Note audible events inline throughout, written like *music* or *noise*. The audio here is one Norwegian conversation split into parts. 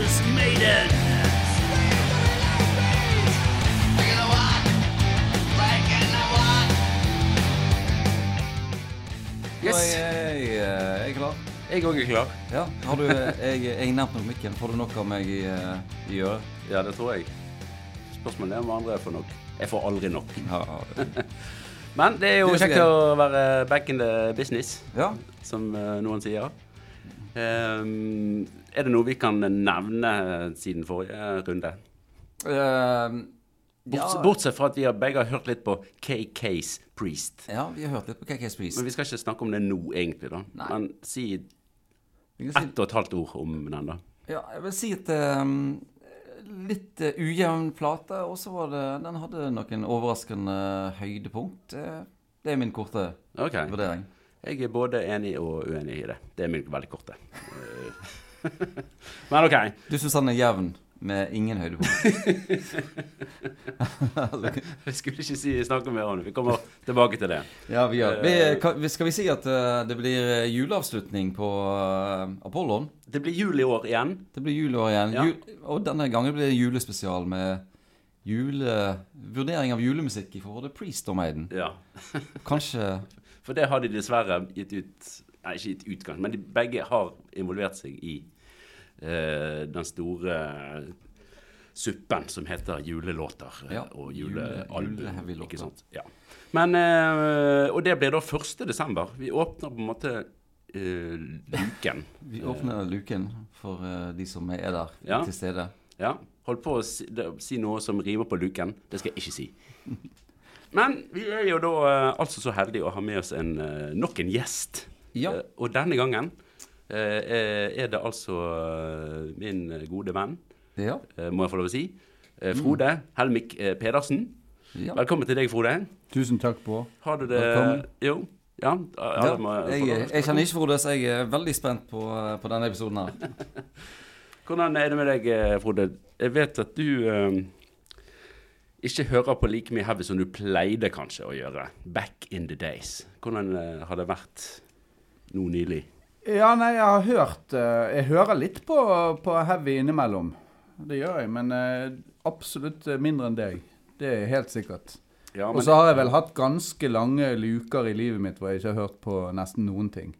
Texas maiden. Yes. Jeg, jeg, jeg er klar. Jeg òg er klar. Ja, har du, jeg, jeg nærmer meg mikken. Får du nok av meg i, eh, i øret? Ja, det tror jeg. Spørsmålet er om andre får nok. Jeg får aldri nok. Ja, ja. *laughs* Men det er jo kjekt å være back in the business, ja. som eh, noen sier. Ehm, er det noe vi kan nevne siden forrige runde? Uh, Borts, ja. Bortsett fra at vi har begge har hørt litt på KKs Priest. ja, vi har hørt litt på KK's Priest. Men vi skal ikke snakke om det nå, egentlig. da Nei. Men si ett og et halvt ord om den, da. Ja, jeg vil si at um, litt eh, ujevn plate, og så var det Den hadde noen overraskende høydepunkt. Eh, det er min korte Ok. vurdering. Jeg er både enig og uenig i det. Det er min veldig korte. *laughs* Eh, Men OK. Du syns han er jevn, med ingen høydepunkt? *laughs* Vi skulle ikke si, snakke mer om det. Vi kommer tilbake til det. Ja, vi gjør vi, Skal vi si at eh, det blir eh, juleavslutning på Apollon? Det blir jul i år igjen. Det blir juleår igjen. Ja. Jul, og denne gangen blir det julespesial med jule, vurdering av julemusikk i forhold til Priest og Maiden. Ja. Kanskje *laughs* For det har de dessverre gitt ut Nei, ikke gitt utgang, men de begge har involvert seg i eh, den store suppen som heter julelåter eh, Ja, og julealbum. Jule ikke sant? Ja. Men, eh, og det blir da 1. desember. Vi åpner på en måte eh, luken. Vi åpner luken for eh, de som er der Ja. til stede. Ja. Holdt på å si, det, si noe som rimer på luken. Det skal jeg ikke si. *laughs* Men vi er jo da eh, altså så heldige å ha med oss en, eh, nok en gjest. Ja. Eh, og denne gangen eh, er- er det altså eh, min gode venn, Ja. eh, må jeg få lov å si, Frode Frode Helmik eh, Pedersen. ja. Velkommen til deg, Frode. Tusen takk, på. Har du det Velkommen. Jo. Ja. ja, Ja, må jeg jeg, kjenner ikke Frode, så jeg er veldig spent på, på denne episoden her. *laughs* Hvordan er det med deg, eh, Frode? Jeg vet at du eh, ikke hører på like mye heavy som du pleide kanskje å gjøre. Back in the days. Hvordan eh, har det vært nå nylig? Ja, nei, jeg har hørt eh, Jeg hører litt på, på heavy innimellom. Det gjør jeg, men eh, absolutt eh, mindre enn deg. Det er helt sikkert. Ja, Og så har jeg vel hatt ganske lange luker i livet mitt hvor jeg ikke har hørt på nesten noen ting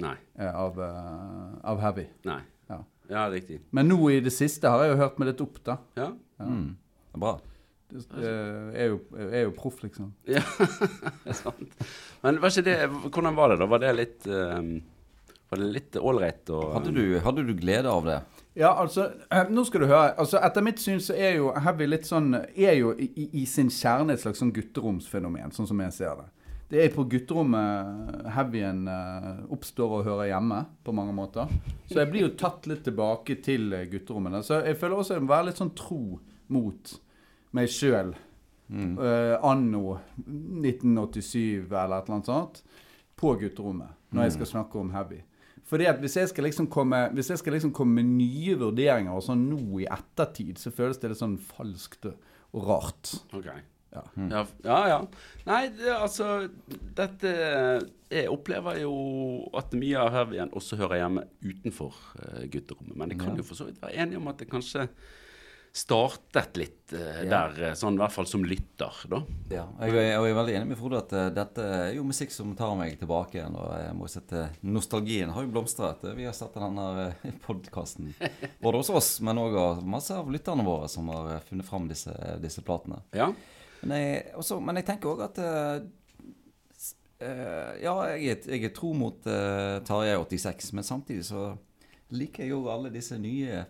Nei. av, av heavy. Nei. Ja. Ja, riktig. Men nå i det siste har jeg jo hørt meg litt opp, da. Ja. Mm. Det er bra. Det, eh, er, jo, er jo proff, liksom. ja. *laughs* det er sant. Men var ikke det, hvordan var det da? Var det litt eh, Var det litt ålreit å Hadde du, hadde du glede av det? Ja, altså, eh, nå skal du høre. Altså, Etter mitt syn så er jo heavy litt sånn Er jo i, i- sin kjerne et slags sånn gutteromsfenomen, sånn som jeg ser det. Det er på gutterommet heavyen eh, oppstår og hører hjemme, på mange måter. Så jeg blir jo tatt litt tilbake til eh, gutterommene. Så jeg føler også jeg må være litt sånn tro mot meg sjøl. anno 1987 eller et eller annet sånt. På gutterommet. Når jeg skal snakke om heavy. Fordi at hvis jeg skal liksom komme, hvis jeg skal liksom komme med nye vurderinger og sånn nå i ettertid, så føles det litt sånn falskt og, rart. Ok. Ja. Ja, ja. ja. Nei, det, altså Dette Jeg opplever jo at mye av heavyen også hører hjemme utenfor uh, gutterommet. Men jeg kan Ja. jo for så vidt være enig om at det kanskje startet litt eh, Ja. der, eh, sånn i hvert fall som lytter, da. Ja, jeg, er- jeg er veldig enig med Frode at uh, dette er jo musikk som tar meg tilbake igjen. Og jeg må sette nostalgien har jo blomstret. Vi har sett denne podkasten både hos oss, men òg av masse av lytterne våre som har eh, funnet fram disse, disse platene. Ja. Men jeg, også, men jeg tenker òg at eh, eh, Ja, jeg er, jeg tro mot uh, Tarjei 86, men samtidig så liker jeg jo alle disse nye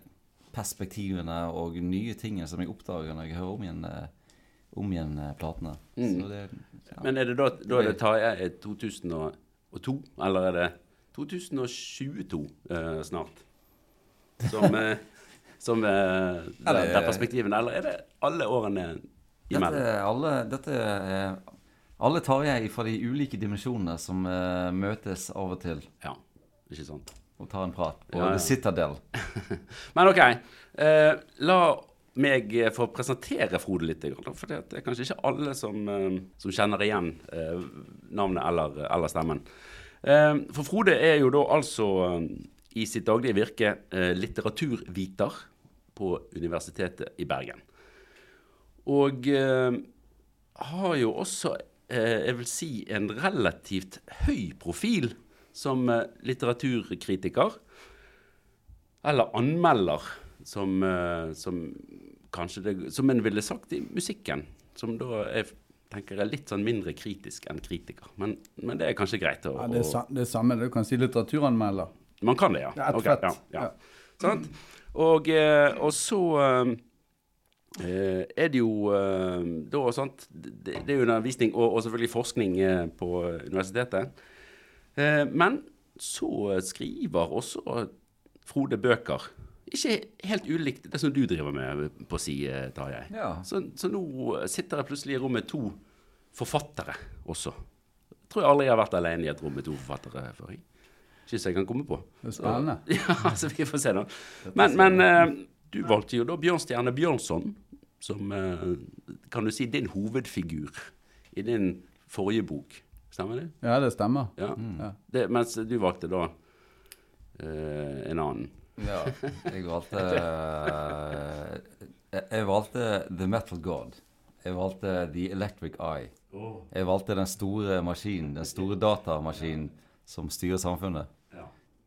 perspektivene og nye tingene som jeg oppdager når jeg hører om igjen, eh, om igjen eh, platene. Mm. Så det, ja. Men er det da, da er det Tarjei 2002, eller er det 2022 eh, snart? Som, eh, *laughs* som eh, der, der perspektivene, eller er det alle årene Dette imellom? er alle, dette er alle Tarjei fra de ulike dimensjonene som eh, møtes av og til Ja, ikke sant? Og tar en prat på Ja, ja. The Citadel. *laughs* Men OK. Eh, la meg eh, få presentere Frode litt. For det er kanskje ikke alle som, eh, som kjenner igjen eh, navnet eller, eller stemmen. For Frode er jo da altså i sitt daglige virke litteraturviter. på Universitetet i Bergen. Og har jo også, jeg vil si, en relativt høy profil som eh, litteraturkritiker. Eller anmelder, som, eh, som kanskje det, Som en ville sagt i musikken. Som da er, tenker jeg litt sånn mindre kritisk enn kritiker. Men, men det er kanskje greit å Ja, det, er sa, det er samme. Du kan si litteraturanmelder. Man kan det, ja. Det er ett ja, ja. Og, eh, og så er det jo da sant Det, det er undervisning og, og selvfølgelig forskning på universitetet. Eh, men så skriver også Frode bøker. Ikke helt ulikt det som du driver med på si, eh, Tarjei. Ja. Så, så nå sitter jeg plutselig i rom med to forfattere også. Jeg tror jeg aldri jeg har vært alene i et rom med to forfattere før. Ikke så jeg kan komme på. Det er spennende. *laughs* Ja, så vi får se nå. Men, men eh, du valgte jo da Bjørnstjerne Bjørnson som, kan du si, din hovedfigur i din forrige bok. Stemmer det? Ja, det stemmer. Ja. Mm. Det, mens du valgte da eh, en annen. Ja, jeg valgte jeg, jeg valgte The Metal God. Jeg valgte The Electric Eye. Jeg valgte den store maskinen, den store datamaskinen som styrer samfunnet.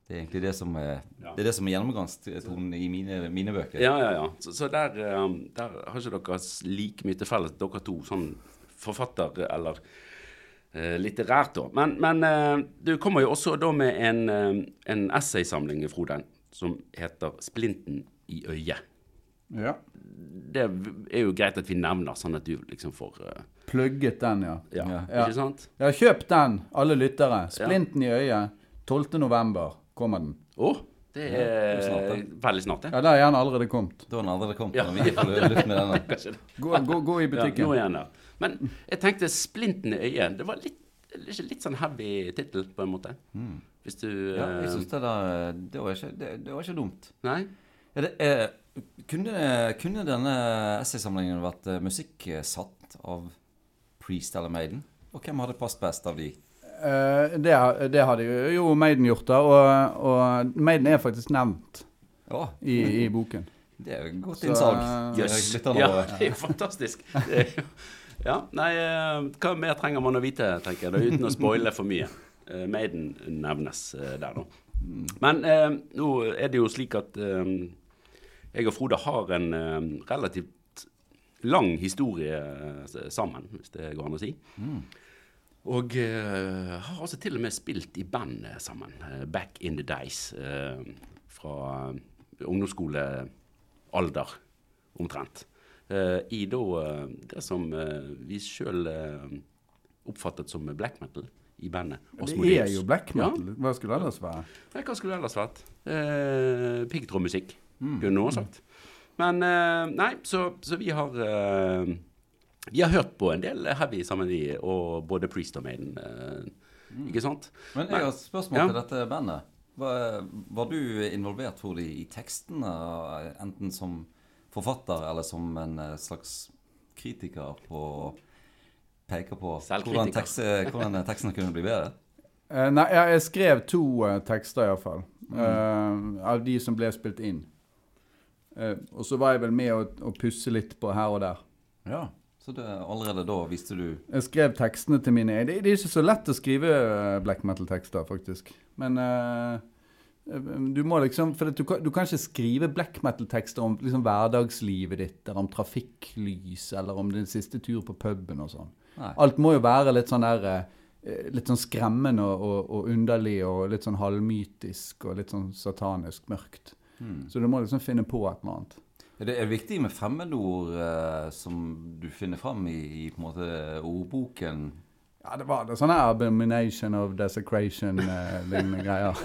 Det er egentlig det som er, Ja. det er, det som er gjennomgangstonen i mine, mine bøker. Ja, ja, ja. Så, så der, eh, der har ikke dere like mye til felles, dere to, sånn forfatter eller eh, litterært, da. Men, men eh, du kommer jo også da med en, eh, en essaysamling, Frode, som heter 'Splinten i øyet'. Ja. Det er jo greit at vi nevner, sånn at du liksom får uh... Plugget den, ja. ja, Ja. Ja. ikke sant? Ja, kjøp den, alle lyttere. Splinten i øyet. 12. november kommer den. Oh. det det er er snart, det. veldig snart, det. Ja, det har gjerne allerede kommet. Da har den allerede kommet Ja. vi får luft med denne. *laughs* Gå, gå, gå i Ja, butikken. nå igjen, ja. Men jeg tenkte 'Splinten i øyet'. Det var litt, litt sånn heavy tittel, på en måte. Hvis du Ja, jeg syns synes det, det, var ikke, det, det var ikke dumt. Nei? Ja, det, eh, kunne, kunne denne essaysamlingen vært eh, musikksatt av Priest eller Maiden? Og hvem hadde passet best av de? Uh, det, det hadde jo- jo Maiden gjort, da. Og, og Maiden er faktisk nevnt Ja, i, i boken. det er jo godt innsalg. Jøss. Uh, yes. Ja, det er jo fantastisk. Det er jo- Ja, nei, eh, hva mer trenger man å vite, tenker jeg, da, uten å spoile for mye. Uh, Maiden nevnes uh, der, da. Men uh, nå er det jo slik at jeg og Frode har en relativt lang historie sammen, hvis det går an å si. Og eh, har altså til og med spilt i band sammen, back in the days. fra ungdomsskolealder, omtrent. Eh, I da eh, det som eh, vi sjøl oppfattet som black metal i bandet. Det er jo black metal. Hva skulle det ellers være? Nei, hva skulle det ellers vært? Eh, Piggtrådmusikk, Mm. kunne noen sagt. Men eh, nei, så, så vi har eh, Vi har hørt på en del heavy sammen, vi, og både Priest og Maiden. eh, Ikke sant? Men jeg har et spørsmål Ja. til dette bandet. Var, var du involvert for de i tekstene, enten som forfatter eller som en eh, slags kritiker på å peke på hvordan, tekst, hvordan tekstene kunne bli bedre? Uh, nei, jeg, skrev to uh, tekster iallfall. Uh, av de som ble spilt inn. Uh, og så var jeg vel med å, å pusse litt på her og der. Ja. Så det, allerede da visste du Jeg skrev tekstene til mine Det, det er ikke så lett å skrive eh, black metal-tekster, faktisk. Men eh, du må liksom For du, kan, du kan ikke skrive black metal-tekster om liksom hverdagslivet ditt, eller om trafikklys, eller om din siste tur på puben og sånn. Alt må jo være litt sånn der eh, Litt sånn skremmende og, og, og underlig og litt sånn halvmytisk og litt sånn satanisk mørkt. Så du må liksom finne på et eller annet. Det er viktig med fremmedord eh, som du finner fram i, i på en måte ordboken? Ja, det var det sånne abomination of desecration-lignende greier.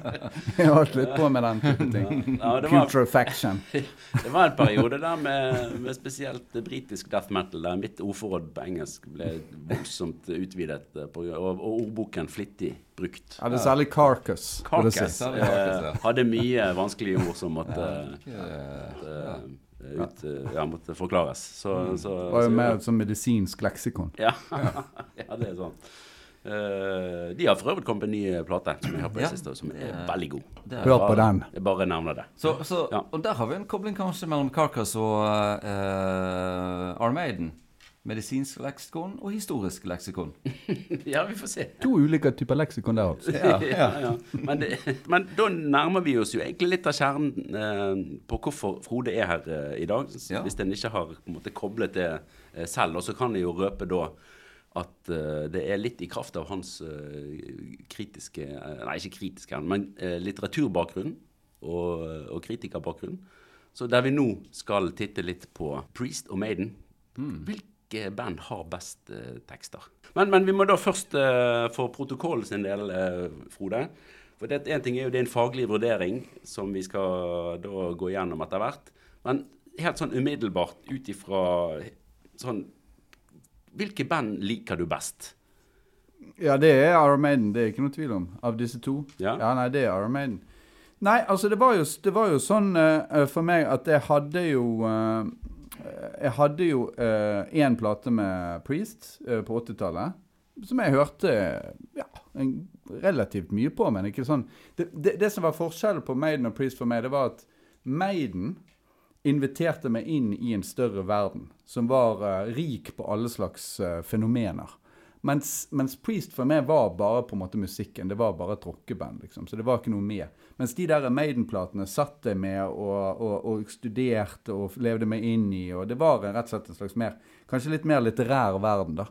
*laughs* Jeg har holdt litt på med den type ting. Ja, det Putrefaction. *laughs* Det var en periode der med, med spesielt britisk death metal, der mitt ordforråd på engelsk ble voldsomt utvidet, eh, på, og, og ordboken flittig brukt. Ja, det er særlig Carcass. Carcass Carcass, ja. eh, hadde mye vanskelige ord som måtte, Eh, eh, ut, eh, ja, måtte forklares. Så, så, Det var jo så- mer som medisinsk leksikon. Ja. *laughs* ja, det er sånn. Uh, de har for øvrig kommet med en ny plate som jeg har på det Ja, siste, som er er- veldig god. Er- Hør på den. Jeg bare nevner det. Så, så, Ja. Og der har vi en kobling kanskje mellom Carcass og uh, Armaden. Medisinsk leksikon og historisk leksikon. *laughs* ja, vi får se. To ulike typer leksikon der, altså. Ja, ja, ja. Men, det, men da nærmer vi oss jo egentlig litt av kjernen eh, på hvorfor Frode er her eh, i dag. Hvis en ikke har på en måte koblet det eh, selv. Og så kan jeg jo røpe da at eh, det er litt i kraft av hans eh, kritiske eh, Nei, ikke kritiske, men litteraturbakgrunn og, og kritikerbakgrunn. Så der vi nå skal titte litt på Priest og Maiden. Hvilke band har best eh, tekster? Men, men vi må da først eh, for protokollen sin del, eh, Frode. For det, en ting er jo det en faglig vurdering som vi skal da gå igjennom etter hvert. Men helt sånn umiddelbart ut ifra sånn Hvilke band liker du best? Ja, det er Iron Maiden, det er ikke noe tvil om. Av disse to. Ja. nei, det er Iron Maiden. Nei, altså det var jo, det var jo sånn uh, for meg at jeg hadde jo eh, Jeg hadde jo én plate med Priest eh, på 80-tallet. Som jeg hørte ja, relativt mye på, men ikke sånn det, det, det som var forskjellen på Maiden og Priest for meg, det var at Maiden inviterte meg inn i en større verden som var uh, rik på alle slags uh, fenomener. Mens, mens Priest for meg var bare på en måte musikken. Det var bare et rockeband. liksom, Så det var ikke noe mer. Mens de der Maiden-platene satt jeg med og, og, og studerte og levde meg inn i. og Det var rett og slett en slags mer, kanskje litt mer litterær verden, da.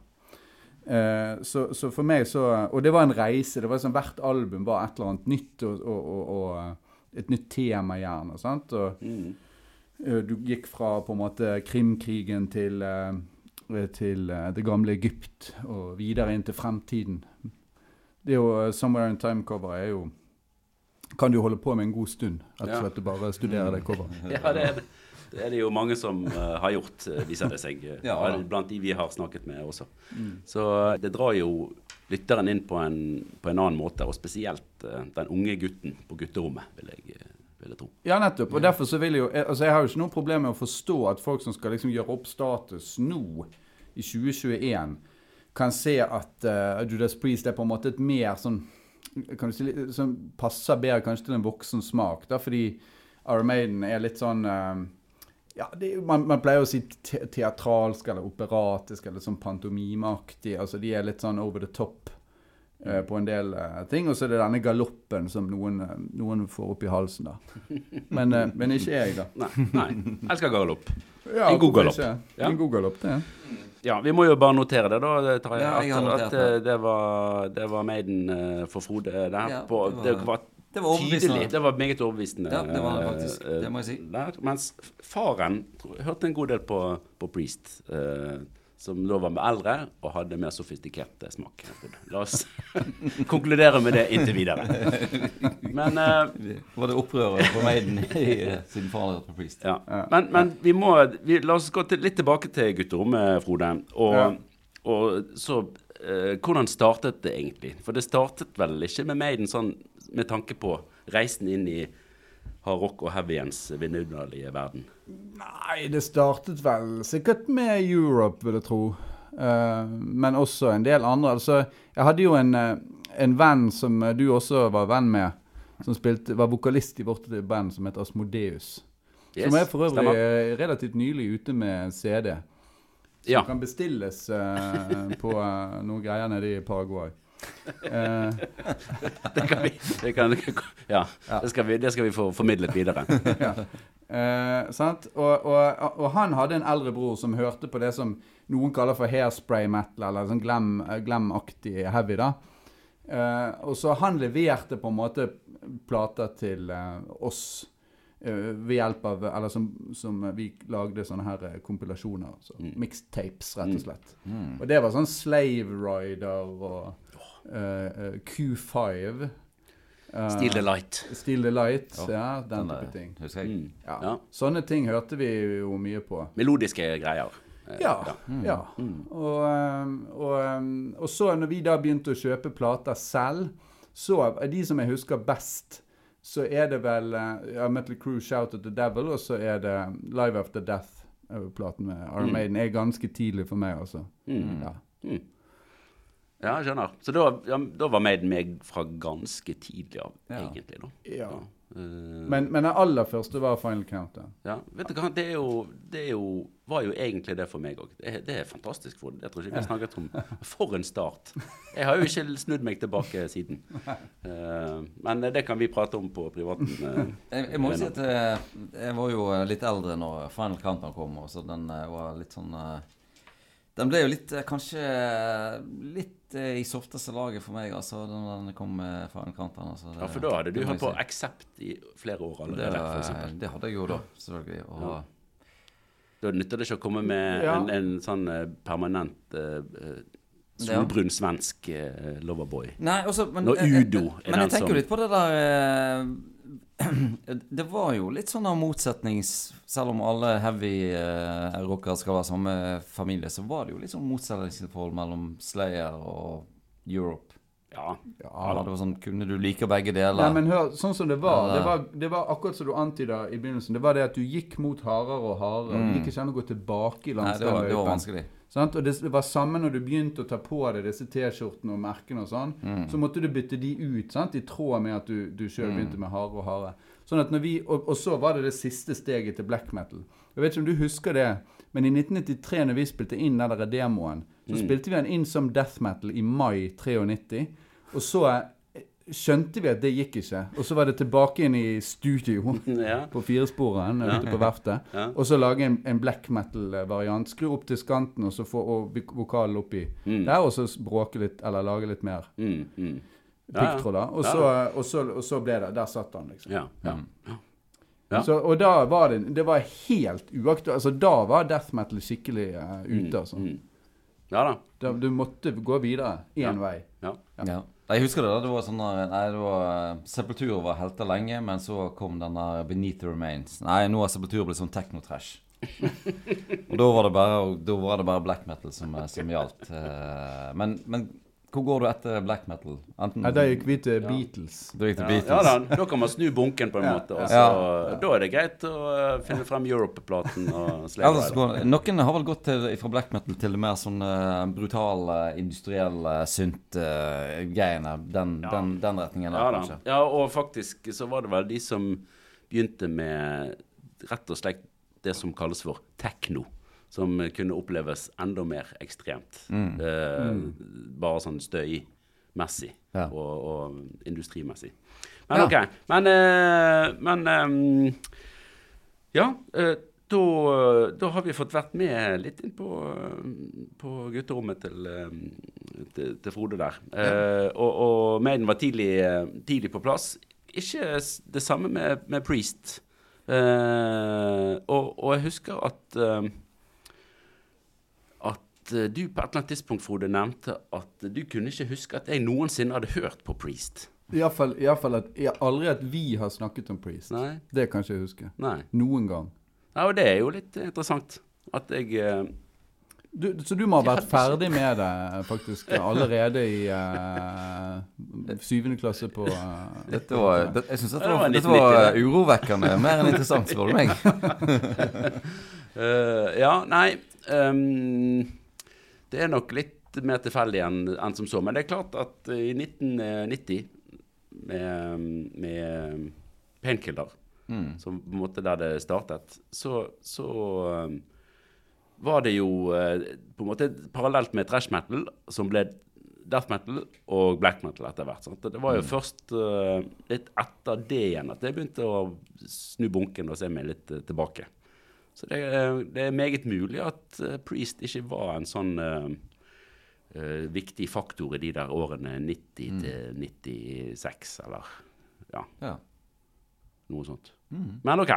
Eh, så, så for meg så Og det var en reise. det var sånn Hvert album var et eller annet nytt og, og, og, et nytt tema, gjerne. sant? Og, Mm. Eh, Du gikk fra på en måte Krimkrigen til, eh, til eh, det gamle Egypt og videre inn til fremtiden. Det jo eh, 'Somewhere in Time'-coveret er jo Kan du holde på med en god stund. Rett og slett du bare studerer det coveret. *laughs* Ja, det er det. Det er det jo mange som eh, har gjort, eh, viser det seg. eh, *laughs* Ja, blant de vi har snakket med også. Så det drar jo lytteren inn på en, på en annen måte, og spesielt eh, den unge gutten på gutterommet, vil jeg, eh, vil jeg tro. Ja, nettopp. Og derfor så vil jeg jo Altså, jeg har jo ikke noe problem med å forstå at folk som skal liksom gjøre opp status nå, i 2021, kan se at uh, Judas Priest er på en måte et mer sånn kan du si, som passer bedre kanskje til en voksen smak. da, Fordi Iron Maiden er litt sånn uh, ja, det, man, man pleier å si te teatralsk eller operatisk eller sånn pantomimeaktig. Altså de er litt sånn over the top eh, på en del eh, ting. Og så er det denne galoppen som noen, eh, noen får opp i halsen, da. *laughs* Men, eh, men ikke jeg, da. Nei, nei. elsker galopp. Ja, En god galopp. Ja. En god galopp, det. Ja, vi må jo bare notere det, da. Tarjei, Ja, jeg har at, notert at eh, det var, det var Maiden for Frode der. Ja, på, det det var- det var overbevisende. tydelig. Det var meget overbevisende. Ja, det var det faktisk. Det må jeg si. Der, mens faren hørte en god del på, på Priest, eh, som da var med eldre og hadde mer sofistikert eh, smak. La oss *laughs* konkludere med det inntil videre. Men uh, Var det opprøret på Maiden i, eh, siden faren på Priest? Ja. Men, men vi må vi, La oss gå til, litt tilbake til gutterommet, Frode. Og, Ja. og så uh, Hvordan startet det egentlig? For det startet vel ikke med Maiden sånn med tanke på reisen inn i hardrock og heavyens vidunderlige verden. Nei, det startet vel sikkert med Europe, vil jeg tro. Uh, men også en del andre. Altså, jeg hadde jo en, eh, en venn som du også var venn med, som spilte, var vokalist i vårt band, som heter Asmodeus. som er for øvrig stemmer. eh, relativt nylig ute med CD. Som Ja. kan bestilles uh, på uh, noen greier nede i Paraguay. Eh, *laughs* Det kan vi, det kan, ja, det skal vi, det skal vi få formidlet videre. *laughs* ja. Eh, sant? Og, og, og han hadde en eldre bror som hørte på det som noen kaller for hairspray metal, eller sånn glam- glam-aktig heavy. da. Eh, og så han leverte på en måte plater til eh, oss eh, ved hjelp av Eller som, som vi lagde sånne her eh, kompilasjoner. Så, Mixtapes, rett og slett. Og det var sånn Slave Rider og Q5. eh, Steal the light. Steal the Light, Ja, ja, den Den, type eh, ting. Husker jeg. Mm. Ja. Ja. Sånne ting hørte vi jo mye på. Melodiske greier. Eh, Ja. ja. Og, um, og, um, og så når vi da begynte å kjøpe plater selv, så er de som jeg husker best, så er det vel uh, ja, Metal Crew Shout at the Devil, og så er det Live After Death-platen med Armaden. Mm. Er ganske tidlig for meg, altså. Mm. Ja. Ja, jeg skjønner. Så da, ja, da var Maiden meg fra ganske tidlig av, Ja. egentlig. da. Ja. Eh, Men, men den aller første var Final Countdown. ja, vet du hva, det, er jo, det er jo, var jo egentlig det for meg òg. Det, det er fantastisk. For, jeg tror ikke vi har snakket om For en start. Jeg har jo ikke snudd meg tilbake siden. Uh, men det kan vi prate om på privaten. Uh, Jeg, jeg må si at jeg, jeg var jo litt eldre når Final Countdown kom, og så den var litt sånn Den ble jo litt eh, kanskje eh, litt eh, i softeste laget for meg, altså, da den kom fra en kant Altså, det- Ja, for da hadde du det hørt på si. Accept i flere år allerede, eksempel. det hadde jeg jo da, selvfølgelig. Og, Ja. Da nytter det ikke å komme med Ja. en, en sånn permanent eh, solbrun svensk uh, loverboy. Nei, også, men, Når jeg- jeg- Udo er Men den jeg tenker jo litt på det der eh, Det var jo litt sånn av motsetnings Selv om alle heavy uh, rockere skal være samme familie, så var det jo litt sånn motsetningsforhold mellom Slayer og Europe. Ja. Ja, det var sånn, Kunne du like begge deler? Nei, men hør, sånn som det var, det var Det var akkurat som du antyda i begynnelsen. Det var det at du gikk mot hardere og hardere. Mm. Det gikk ikke an å gå tilbake i Nei, det var, det var vanskelig. Sant? Og det, var samme når du begynte å ta på deg disse T-skjortene og merkene og sånn. Mm. Så måtte du bytte de ut sant? i tråd med at du, du sjøl Mm. begynte med harde og harde. Sånn at når vi, og, og så var det det siste steget til black metal. Jeg vet ikke om du husker det, men i 1993 når vi spilte inn den der demoen, så Mm. spilte vi den inn som death metal i mai 93. Og så skjønte vi at det gikk ikke. Og så var det tilbake inn i studio *laughs* ja. på firesporeren Ja. ute på verftet. Ja. Og så lage en, en black metal-variant. Skru opp til skanten, og så få og vokalen oppi Mm. der, og så bråke litt, eller lage litt mer Mm, mm. Ja, ja. Og, og, så, og så ble det Der satt han, liksom. Ja, ja. Mm. Ja. Så, og da var det Det var helt uaktuelt. Altså, da var death metal skikkelig uh, ute, altså. Mm. Ja da. Da, du måtte gå videre én Ja. vei. Ja. Ja. Jeg husker det. da, det var sånn der- Nei, det var Sepultura var helter lenge, men så kom den der Beneath the Remains. Nei, nå har Sepultura blitt sånn techno-trash. *laughs* og da var det bare Da var det bare black metal som, som gjaldt. Eh, Men, men hvor går du etter black metal? Enten Ja, da gikk vi til Ja. Beatles. Du gikk til Ja, Beatles? ja da, da kan man snu bunken på en Ja, måte. Og så, Ja. Da er det greit å eh, finne frem Europe-platen går, noen har vel gått til, fra black metal til det mer sånn uh, brutale, industrielle synt-greiene. den, Ja. den, den retningen der, Ja, da. kanskje. ja, og faktisk så var det vel de som begynte med rett og slett det som kalles for tekno. Som kunne oppleves enda mer ekstremt. Mm. Eh, Bare sånn støymessig Ja. og, og industrimessig. Men Ja. OK. Men, eh, men ehm, Ja. eh, da, da har vi fått vært med litt inn på, eh, på gutterommet til, eh, til, til Frode der. Eh, og, og Maiden var tidlig, eh, tidlig på plass. Ikke det samme med, med Priest. Eh, og, og jeg husker at eh, at eh, du på et eller annet tidspunkt, Frode, nevnte at du kunne ikke huske at jeg noensinne hadde hørt på Priest. Iallfall, i hvert fall at jeg, aldri at vi har snakket om Priest. Nei? Det kan ikke jeg huske. Nei. Noen gang. Ja, og det er jo litt interessant. At jeg eh, Du, så du må ha vært ferdig med det faktisk allerede i eh, syvende klasse på uh, Dette var, det, jeg syns dette, Det var 1990, var urovekkende mer enn interessant, spør du meg. *laughs* eh, Ja, nei ehm, Det er nok litt mer tilfeldig enn en som så. Men det er klart at eh, i 1990, med, med Painkiller, Mm. som på en måte der det startet, så, så var det jo eh, på en måte parallelt med trash metal, som ble death metal og black metal etter hvert. Sant? Det var jo først eh, litt etter det igjen at jeg begynte å snu bunken og se meg litt eh, tilbake. Så det, er- det er meget mulig at eh, Priest ikke var en sånn uh, eh, viktig faktor i de der årene 90 til 96, eller ja, Ja. noe sånt. Mm. Men OK.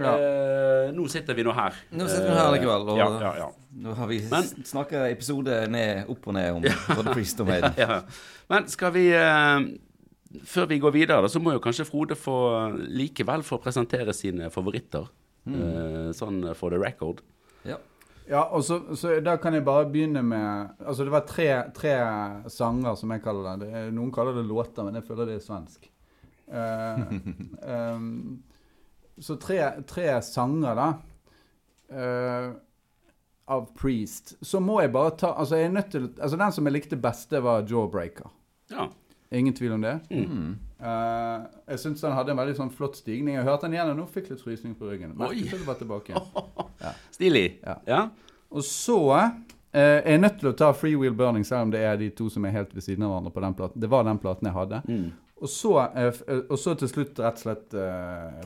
Ja. Uh, nå sitter vi nå her. Nå sitter vi her likevel, og- ja, ja, ja. Nå har vi Men- snakka episode ned, opp og ned om både Priest og Maiden. *laughs* ja. Men skal vi uh, Før vi går videre, da, så må jo kanskje Frode få likevel få presentere sine favoritter. Eh, sånn for the record. Ja. Ja, og så, så da kan jeg bare begynne med Altså, det var tre, tre sanger, som jeg kaller det. det er, noen kaller det låter, men jeg føler det er svensk. *laughs* Uh, um, så tre, tre sanger, da. Uh, av Priest, så må jeg bare ta Altså, jeg er nødt til Altså, den som jeg likte best, det var Jawbreaker. Ja. Ingen tvil om det. Mm. Uh, jeg syns den hadde en veldig sånn flott stigning. Jeg hørte den igjen, og nå fikk litt frysning på ryggen. Merket det var tilbake *laughs* igjen. Stilig. Ja. Ja. Og så eh, er jeg nødt til å ta Free Wheel Burning, selv om det er de to som er helt ved siden av hverandre på den platen. Det var den platen jeg hadde. Mm. Og så, uh, og så til slutt rett og slett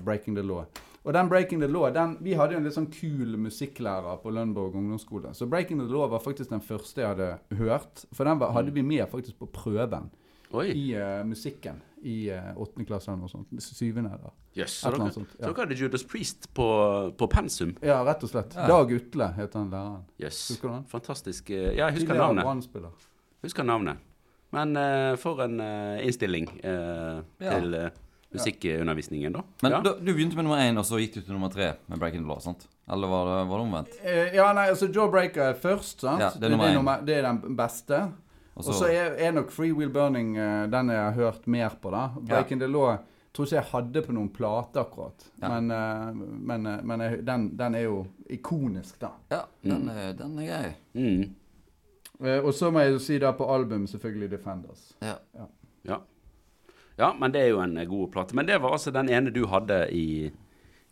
Breaking the Law. Og den Breaking the Law, den, Vi hadde jo en litt sånn kul musikklærer på Lønborg ungdomsskole. Så Breaking the Law var faktisk den første jeg hadde hørt. For den var, hadde vi med faktisk på prøven Oi. i uh, musikken i eh, åttende klasse eller noe sånt. Syvende eller yes, Et Så eller dere, annet sånt. så dere hadde Judas Priest på, på pensum? ja, rett og slett. Ja. Dag Utle het han læreren. Yes. Husker du han? Fantastisk. eh, Ja, jeg husker Tidligere navnet. Husker navnet. Men uh, for en innstilling eh, Ja. til musikkundervisningen, da. Men ja. da, du begynte med nummer én, og så gikk du til nummer tre med Breaking the Law, sant? Eller var det, var det omvendt? Eh, ja, nei, altså Jawbreaker er først, sant? Ja, det er nummer én. nummer- det er den beste. Og Og så er, er nok Free Wheel Burning uh, den jeg har hørt mer på, da. Breaking the Law tror ikke jeg hadde på noen plate akkurat. Ja. Men, uh, men, uh, men den, den er jo ikonisk, da. Ja, den er, den er grei. Mm. Eh, og så må jeg jo si da på album selvfølgelig Defenders. Ja. ja. Ja, men det er jo en god plate. Men det var altså den ene du hadde i,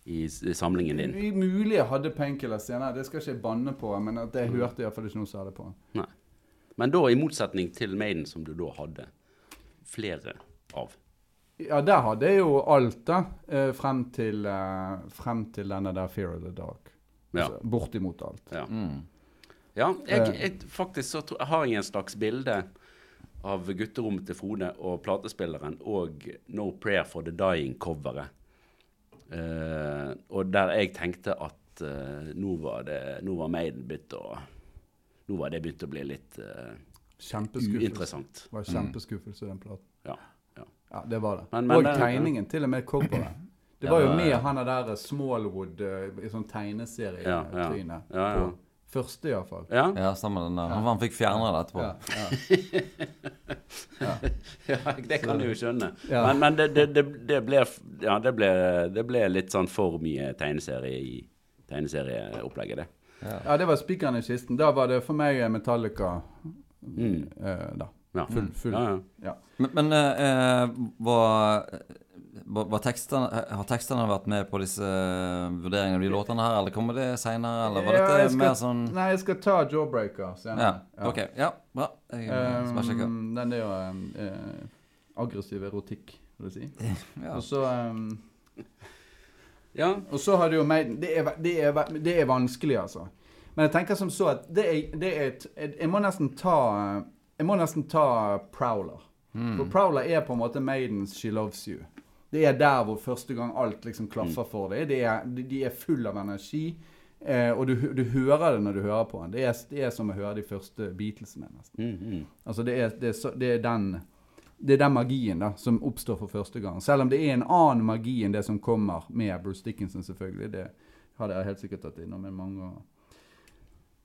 i i samlingen din. Mulig jeg hadde Painkiller senere, det skal ikke jeg banne på, men at jeg hørte iallfall ikke noe det på. Nei. Men da i motsetning til Maiden, som du da hadde flere av. Ja, der hadde jeg jo alt, da. eh, frem til, eh, frem til denne der Fear of the Dark. Ja. Altså, bortimot alt. Ja, Mm. ja jeg, Eh. jeg, faktisk så tror, har jeg en slags bilde av gutterommet til Frode og platespilleren og No Prayer for the Dying-coveret. Eh, og der jeg tenkte at eh, nå var det Nå var Maiden begynt å Nå var det begynt å bli litt uh, uinteressant. Det var kjempeskuffelse, den platen. Ja. ja. Ja, det var det. Men- men og det- tegningen, til og med coveret. Det var jo med han der Smallwood eh, i sånn tegneserietryne. Ja, ja. På Første, iallfall. Ja, Ja, stemmer den der. Han, han fikk fjerna det etterpå. Ja, ja. *laughs* ja, det kan du jo skjønne. Ja. Men, men det, det, det, det, ble, ja, det, ble, det ble litt sånn for mye tegneserie i tegneserieopplegget, det. Ja, det var spikeren i kisten. Da var det for meg Metallica Mm. eh, da. Ja. Full, full. Ja, ja. Ja. Men, men eh, var, har tekstene vært med på disse eh, vurderingene av de låtene her, eller kommer det seinere, eller var dette skal- mer sånn Nei, jeg skal ta Jawbreaker senere. Ja. OK. Ja, bra. Jeg um, skal sjekke. Um, den er jo um, eh, aggressiv erotikk, vil jeg si. *laughs* Ja. Og så um, ja. Og så har du jo Maiden. Det det, det er vanskelig, altså. Men jeg tenker som så at det er, det er et, jeg, må nesten ta Jeg må nesten ta Prowler. For Prowler er på en måte Maidens She Loves You. Det er der hvor første gang alt liksom klaffer for deg. Er, de, de er full av energi. Eh, og du, du hører det når du hører på den. Det er, det er som å høre de første Beatlesene. nesten. Mm, mm. Altså det er, det, er så, det, er den, det er den magien da, som oppstår for første gang. Selv om det er en annen magi enn det som kommer med Bruce Dickinson, selvfølgelig. Det hadde jeg helt sikkert tatt innom en mange år.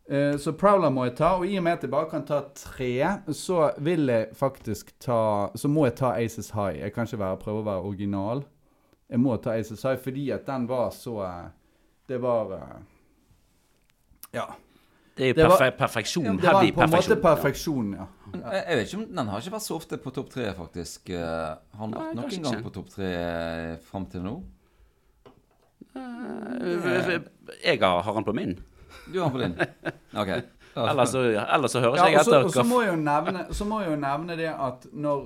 Eh, så Prowler må jeg ta, og i og med at jeg bare kan ta tre, så vil jeg faktisk ta Så må jeg ta Aces High. Jeg kan ikke være, prøve å være original. Jeg må ta Aces High fordi at den var så eh, Det var eh, Ja. Det er jo perfeksjon. Det var på en måte perfeksjon, ja. Men Jeg, vet ikke om Den har ikke vært så ofte på topp tre, faktisk. Eh, Har den vært noen gang på topp tre eh, fram til nå? Eh, Jeg har, har han på min. Du har den på din? *laughs* OK. Ellers så, ellers så hører Ja, ikke og så, jeg og så etter. må jeg jo nevne, så må jeg jo nevne det at når,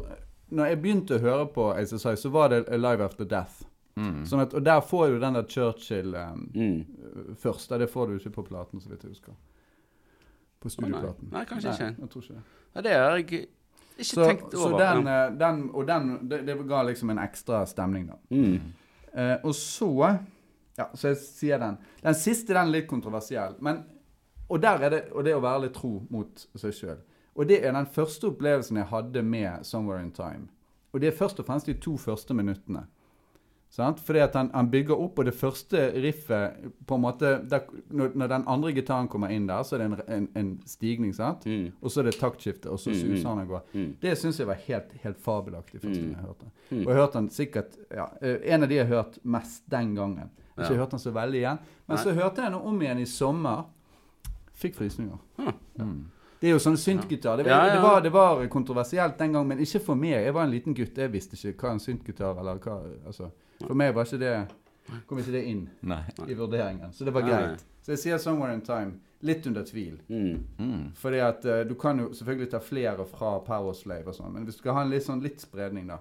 når jeg begynte å høre på ACSI, så var det Alive After Death. Mm. Sånn at, og der får du den der Churchill um, Mm. først. Det får du ikke på platen, så vidt jeg husker. På studioplaten. Nei, kanskje ikke. Jeg tror ikke. Ja, det har jeg ikke Så, tenkt så over. den, ja. eh, den, og den, det, det ga liksom en ekstra stemning, da. mm. Eh, og så Ja, så jeg sier den. Den siste den er litt kontroversiell. Men, og der er det og det å være litt tro mot seg sjøl. Og det er den første opplevelsen jeg hadde med 'Somewhere in Time'. Og det er først og fremst de to første minuttene. Sant? Fordi at han, han bygger opp, og det første riffet på en måte der, når, når den andre gitaren kommer inn der, så er det en, en, en stigning, sant? Mm. Og så er det taktskifte, og så Mm, suser mm. han av gårde. Mm. Det syns jeg var helt, helt fabelaktig første Mm. gang jeg hørte den. Og jeg hørte den sikkert ja, eh, En av de jeg har hørt mest den gangen. Ikke Ja. hørt den så veldig igjen. Men Nei. så hørte jeg den om igjen i sommer. Fikk frysninger. Huh. Det er jo sånn syntgitar. Det, Ja, ja. det, var, det var kontroversielt den gang, men ikke for meg. Jeg var en liten gutt, jeg visste ikke hva en syntgitar eller hva altså, For meg var ikke det kom ikke det inn Nei. i vurderingen. Så det var greit. Så jeg sier 'Somewhere in Time' litt under tvil. Mm. Mm. Fordi at uh, du kan jo selvfølgelig ta flere fra Power Slave og sånn, men hvis du skal ha en litt sånn litt spredning, da.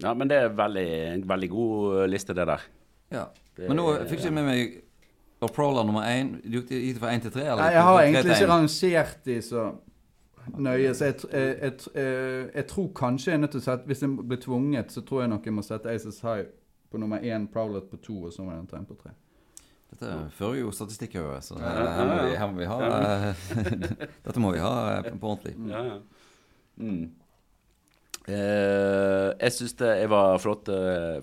Ja, men det er veldig, en veldig god liste, det der. Ja. Det- Men nå fikk jeg ikke med meg Oprola nummer én. Du Gikk det fra én til tre? eller? Nei, jeg har egentlig ikke rangert de så nøye, så jeg, jeg, jeg, eh, jeg tror kanskje jeg er nødt til å sette Hvis jeg blir tvunget, så tror jeg nok jeg må sette Aces High på nummer én, Prowlet på to og Somewhere in Time på tre. Dette fører jo statistikk over, så Ja, her må ja, vi, ja. her må vi ha *laughs* Dette må vi ha eh, på ordentlig. Ja, ja. Mm. Eh, jeg syns det var flotte,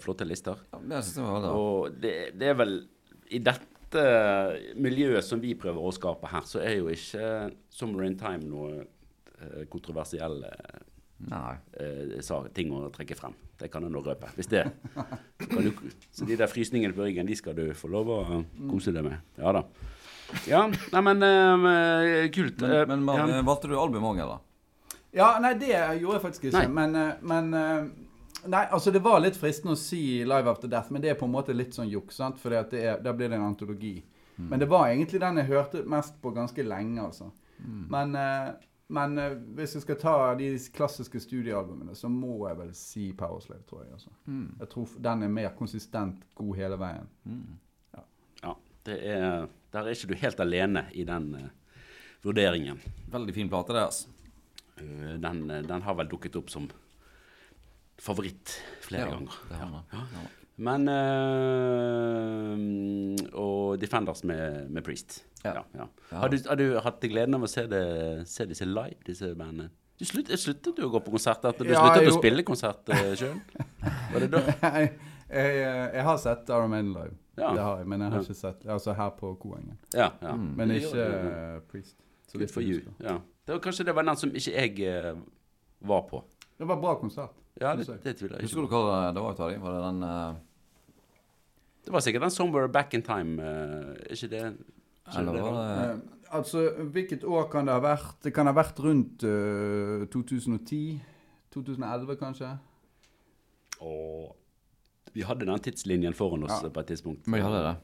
flotte lister. Ja, jeg synes det var det. Og det, det er vel I dette miljøet som vi prøver å skape her, så er jo ikke Summer in Time noe eh, kontroversielle. Eh, sa- ting å trekke frem. Det kan jeg nå røpe. Hvis det kan du, Så de der frysningene på ryggen, de skal du få lov å kose deg med. Ja da. Ja, nei, men eh, kult. Men, Eh, men man, ja. valgte du album òg, eller? Ja, nei, det gjorde jeg faktisk ikke. Nei. Men, eh, men eh, Nei, altså det var litt fristende å si Live After Death, men det er på en måte litt sånn juks. For da blir det en antologi. Men det var egentlig den jeg hørte mest på ganske lenge, altså. Men, eh, men eh, hvis jeg skal ta de klassiske studiealbumene, så må jeg vel si Powerslave, tror jeg. altså. Jeg tror den er mer konsistent god hele veien. ja, det er Der er ikke du helt alene i den uh, vurderingen. Veldig fin plate, det. altså. Uh, den, uh, den har vel dukket opp som favoritt flere Ja, ganger. det har man. Ja. Men eh, Og Defenders med, med Priest. Ja. Ja, ja. Ja. Har, du, har du hatt gleden av å se, det, se disse live, disse bandene? Du slutt, sluttet du å gå på konsert? etter du Ja, sluttet jo. å spille konsert uh, sjøl? *laughs* Var det da? jeg, jeg, jeg har sett Iron Maiden live. Ja. Det har jeg, men jeg har Ja. ikke sett Altså her på Koengen. Ja. ja. Men ikke uh, eh, Priest. Så Good for you. Ja. Det var, kanskje det var den som ikke jeg uh, var på. Det var bra konsert. Ja, det, det tviler jeg Husker du hva det var Tarjei? Var det den uh... Det var sikkert den 'Somewhere Back in Time'. Uh, ikke det? ikke Eller det var det uh, altså, hvilket år kan det ha vært? Det kan ha vært rundt eh, 2010? 2011, kanskje? Og vi hadde den tidslinjen foran oss Ja. på et tidspunkt. Vi hadde det.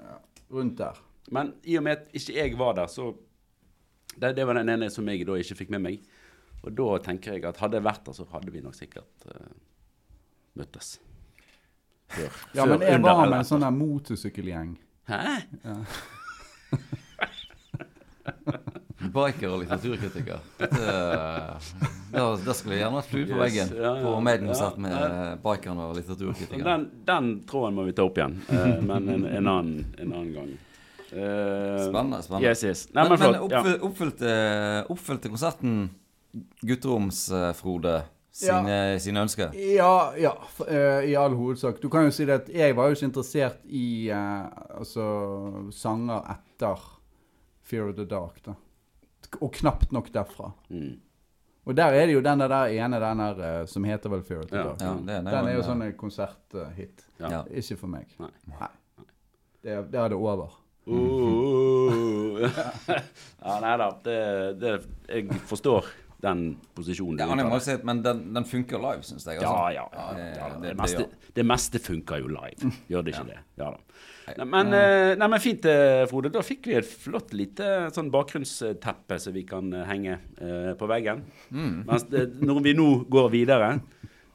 Rundt der. Men i og med at ikke jeg var der, så Det, det var den ene som jeg da ikke fikk med meg. Og da tenker jeg at hadde jeg vært der, så hadde vi nok sikkert uh, møttes. Før, Ja, før, men jeg var med en sånn der motorsykkelgjeng. Hæ? Biker og litteraturkritiker. Dette, eh, der, skulle gjerne vært flue på Yes, veggen. ja, ja. På Maiden-konsert med ja. bikeren og litteraturkritikeren. Den, den tråden må vi ta opp igjen, uh, men en, en, annen, en annen gang. Uh, Spennende, spennende. Yes, yes. Nei, Men, men, men oppfylte, oppfylte, oppfylte konserten Gutteroms-Frode sine, sine ønsker? Ja, ja eh, i all hovedsak. Du kan jo si det at jeg var jo ikke interessert i eh, altså, sanger etter Fear of the Dark, da. Og knapt nok derfra. Mm. Og der er det jo den der ene den der eh, som heter vel Fear of the Ja. Dark. Ja, det, det Den er jo en, sånn en konserthit. Ja. Ja. Ikke for meg. Nei. Det, er- der er det over. Uh, *laughs* ja, nei da. Det, det, jeg forstår den posisjonen Ja, jeg må si, men den, den funker live, syns jeg. Ja, Altså. ja. ja, det- ja, det- det, meste, det meste funker jo live. Gjør det ikke det? Ja da. Nei, men, eh, nei, men fint, eh, Frode. Da fikk vi et flott lite sånn bakgrunnsteppe som vi kan eh, henge uh, på veggen. Mm. Mens det, når vi nå går videre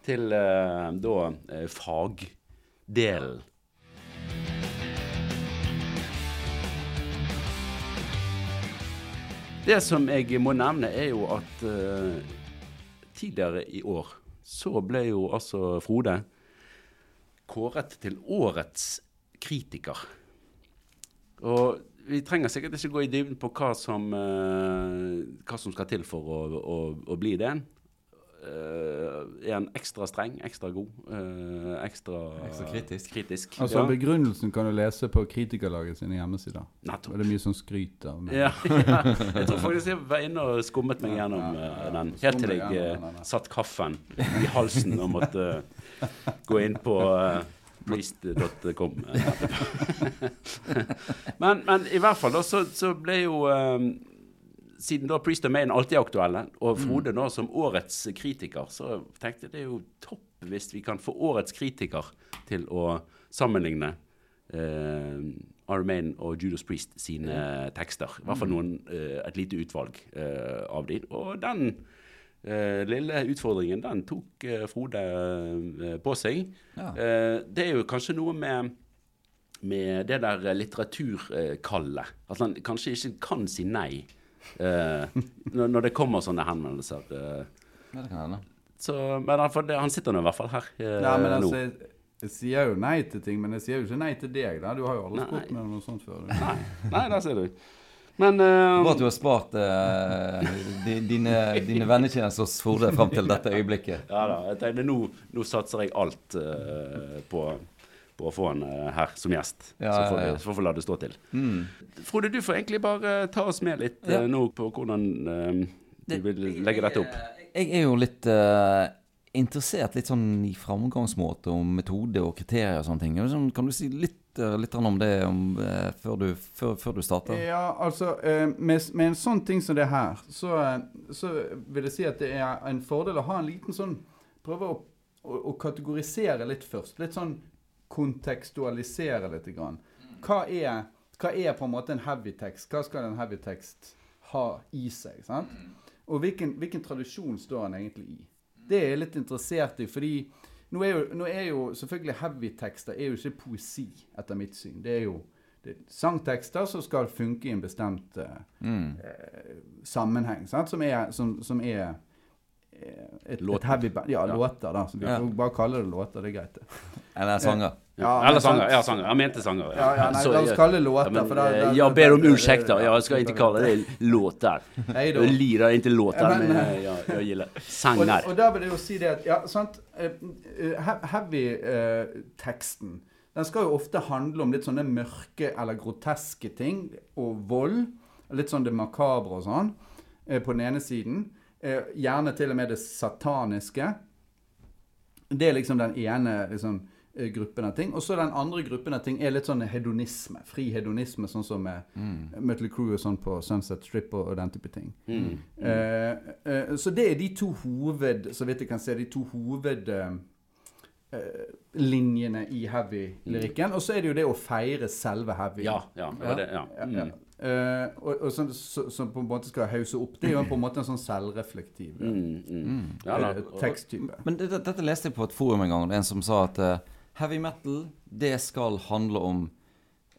til uh, da eh, fagdelen. Det som jeg må nevne, er jo at uh, tidligere i år så ble jo altså Frode kåret til årets kritiker. Og vi trenger sikkert ikke gå i dybden på hva som, uh, hva som skal til for å, å, å bli det. Eh, er en ekstra streng, ekstra god, eh, ekstra, Ekstra kritisk. kritisk Altså ja. Begrunnelsen kan du lese på Kritikerlaget sine hjemmesider. Nettopp. Det er mye skryt skryter. Men Ja, *laughs* ja. Jeg tror faktisk jeg var inne og skummet meg gjennom eh, den. Helt til jeg eh, gjennom satt kaffen i halsen og måtte gå inn på uh, priest.com. *laughs* men, men i hvert fall da, så, så ble jo eh, siden da Priest of Maine alltid er aktuelle, og Mm. Frode nå som årets kritiker, så tenkte jeg det er jo topp hvis vi kan få årets kritiker til å sammenligne eh, Armaine og Judas Priest sine tekster. I hvert fall Mm. noen, eh, et lite utvalg eh, av de. Og den eh, lille utfordringen, den tok eh, Frode eh, på seg. Ja. Eh, det er jo kanskje noe med med det der litteraturkallet. At han kanskje ikke kan si nei eh, når, når det kommer sånne henvendelser. eh. Ja, det kan hende. så, men han, det, han sitter nå i hvert fall her eh, ja, men altså, nå. jeg, sier jo nei til ting, men jeg sier jo ikke nei til deg. da. Du har jo aldri spurt meg om noe sånt før. Du. Nei, nei, der ser du. Men uh, Bra at du har spart uh, dine, dine vennetjenester hos Frode fram til dette øyeblikket. Ja da. Jeg tenkte, nå, nå satser jeg alt uh, på, på å få han eh, her som gjest. Ja, så, får ja, vi, ja. så får vi la det stå til. Mm. Frode, du får egentlig bare ta oss med litt Ja. uh, nå på hvordan uh, du vil legge dette opp. Jeg er jo litt uh, interessert litt sånn i framgangsmåte og metode og kriterier og sånne ting. Sånn, kan du si litt, litt om det om, eh, før, du, før, før du starter? Ja, altså eh, med, med en sånn ting som det her, så, så vil jeg si at det er en fordel å ha en liten sånn Prøve å, å, å kategorisere litt først. Litt sånn kontekstualisere litt. Hva, er, hva er på en måte en heavy tekst? Hva skal en heavy tekst ha i seg? sant? Og hvilken, hvilken tradisjon står han egentlig i? Det er jeg litt interessert i, fordi nå er jo, nå er jo selvfølgelig heavy-tekster er jo ikke poesi, etter mitt syn. Det er jo det er sangtekster som skal funke i en bestemt uh, Mm. eh, sammenheng, sant? Som er, som, som er et, et heavy band. Ja, Ja. låter, da. Så vi Ja. bare kalle det låter, det er greit. det. *laughs* Eller sanger? Ja, Eller sanger. Ja, sanger. Jeg mente sanger. Ja, ja, nei, la oss eh, kalle det ja, låter. men, for da, eh, da, jag ber om da- ursäkt då. ja, jeg skal ikke kalle det låter. Jeg lirer ikke lirar inte låtar, Ja, men- men jeg, jag, jag gillar Og, og da vil jeg jo si det at ja, sant, eh, eh, he- Heavy-teksten den skal jo ofte handle om litt sånne mørke eller groteske ting. Og vold. Litt sånn det makabre og sånn. eh, På den ene siden. Eh, Gjerne til og med det sataniske. Det er liksom den ene liksom, eh, gruppen av ting. Og så den andre gruppen av ting er litt sånn hedonisme. Fri hedonisme, sånn som med Mm. Mötley Crüe og sånn på Sunset Strip og, den type ting. Mm. Eh, eh, så det er de to hoved, så vidt jeg kan se, de to hovedlinjene i heavy-lyrikken. Og så er det jo det å feire selve heavy. Ja, ja, det var det. Ja. Ja, ja. Mm. Eh, og, og som, som på en måte skal hause opp. Det er jo på en måte en sånn selvreflektiv Mm, mm. Ja, da. eh, teksttype. Men det, det- dette leste jeg på et forum en gang. En som sa at uh, heavy metal, det skal handle om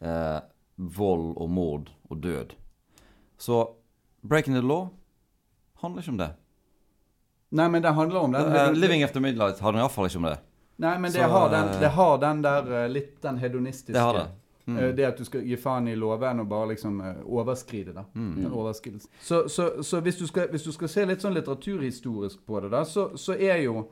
eh, vold og mord og død. Så Breaking the Law handler ikke om det. Nei, men det handler om det. Living After Midnight handler iallfall ikke om det. Nei, men det Så, har den, det har den der litt den hedonistiske Det har det. Mm. Eh, Det at du skal gi faen i loven og bare liksom eh, overskride, da. Mm. Så, så, så hvis, du skal, hvis du skal se litt sånn litteraturhistorisk på det, da, så, så er jo